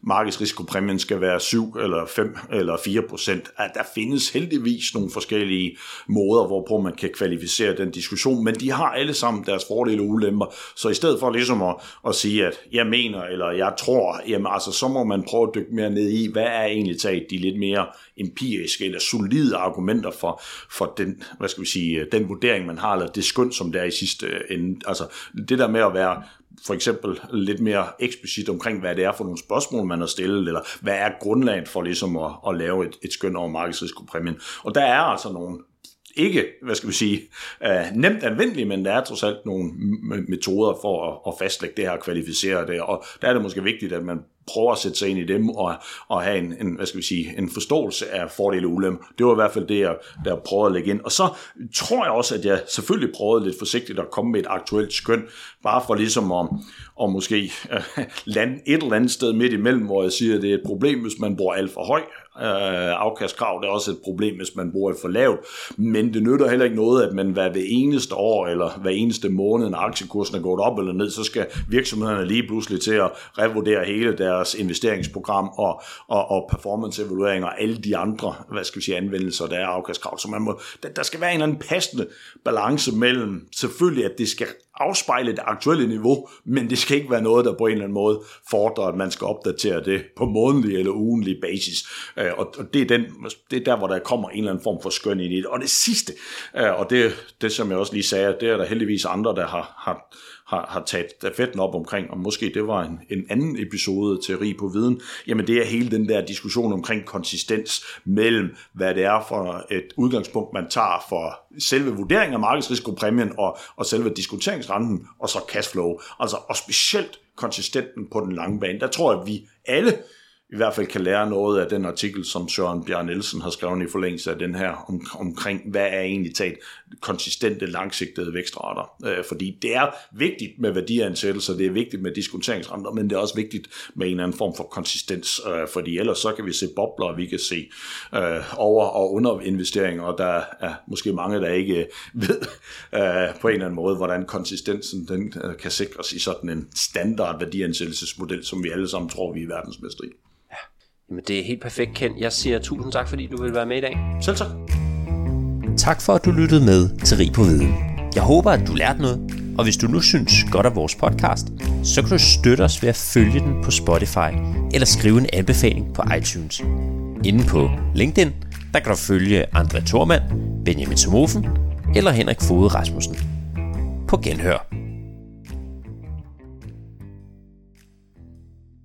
markedsrisikopræmien skal være 7 eller 5 eller 4 procent. At der findes heldigvis nogle forskellige måder, hvorpå man kan kvalificere den diskussion, men de har alle sammen deres fordele og ulemper. Så i stedet for ligesom at, at sige, at jeg mener eller jeg tror, jamen altså så må man prøve at dykke mere ned i, hvad er egentlig taget de lidt mere empiriske eller solide argumenter for, for den, hvad skal vi sige, den vurdering, man har, eller det skøn, som det er i sidste ende. Altså det der med at være for eksempel lidt mere eksplicit omkring, hvad det er for nogle spørgsmål, man har stillet, eller hvad er grundlaget for ligesom at, at lave et, et skøn over markedsrisikopræmien. Og der er altså nogle ikke, hvad skal vi sige, øh, nemt anvendelig, men der er trods alt nogle metoder for at, at fastlægge det her og kvalificere det, og der er det måske vigtigt, at man prøver at sætte sig ind i dem og, og have en, en, hvad skal vi sige, en forståelse af fordele og ulemper. Det var i hvert fald det, jeg der prøvede at lægge ind. Og så tror jeg også, at jeg selvfølgelig prøvede lidt forsigtigt at komme med et aktuelt skøn, bare for ligesom at, og måske øh, lande et eller andet sted midt imellem, hvor jeg siger, at det er et problem, hvis man bruger alt for høj øh, afkastkrav. Det er også et problem, hvis man bruger et for lavt. Men det nytter heller ikke noget, at man hver det eneste år eller hver eneste måned, når aktiekursen er gået op eller ned, så skal virksomhederne lige pludselig til at revurdere hele deres investeringsprogram og, og, og performance-evaluering og alle de andre hvad skal vi sige, anvendelser, der er afkastkrav. Så man må, der, der skal være en eller anden passende balance mellem selvfølgelig, at det skal afspejle det aktuelle niveau, men det skal ikke være noget, der på en eller anden måde fordrer, at man skal opdatere det på månedlig eller ugenlig basis. Øh, og det er, den, det er der, hvor der kommer en eller anden form for skøn ind i det. Og det sidste, øh, og det, det som jeg også lige sagde, det er der heldigvis andre, der har, har har, har taget stafetten op omkring, og måske det var en, en anden episode til Rig på Viden, jamen det er hele den der diskussion omkring konsistens mellem, hvad det er for et udgangspunkt, man tager for selve vurderingen af markedsrisikopræmien og, og selve diskonteringsrenten, og så cashflow. Altså, og specielt konsistenten på den lange bane. Der tror jeg, at vi alle i hvert fald kan lære noget af den artikel, som Søren Bjørn Nielsen har skrevet i forlængelse af den her, om, omkring hvad er egentlig talt konsistente, langsigtede vækstrater. Øh, fordi det er vigtigt med værdiansættelser, det er vigtigt med diskonteringsrenter, men det er også vigtigt med en eller anden form for konsistens, øh, fordi ellers så kan vi se bobler, vi kan se øh, over- og underinvesteringer, og der er måske mange, der ikke øh, ved øh, på en eller anden måde, hvordan konsistensen den, øh, kan sikres i sådan en standard værdiansættelsesmodel, som vi alle sammen tror, vi er verdensmester i. Jamen, det er helt perfekt, Ken. Jeg siger tusind tak, fordi du vil være med i dag. Selv tak. Tak for, at du lyttede med til Rig på Viden. Jeg håber, at du lærte noget, og hvis du nu synes godt af vores podcast, så kan du støtte os ved at følge den på Spotify eller skrive en anbefaling på iTunes. Inde på LinkedIn, der kan du følge André Thormand, Benjamin Somofen eller Henrik Fode Rasmussen. På genhør.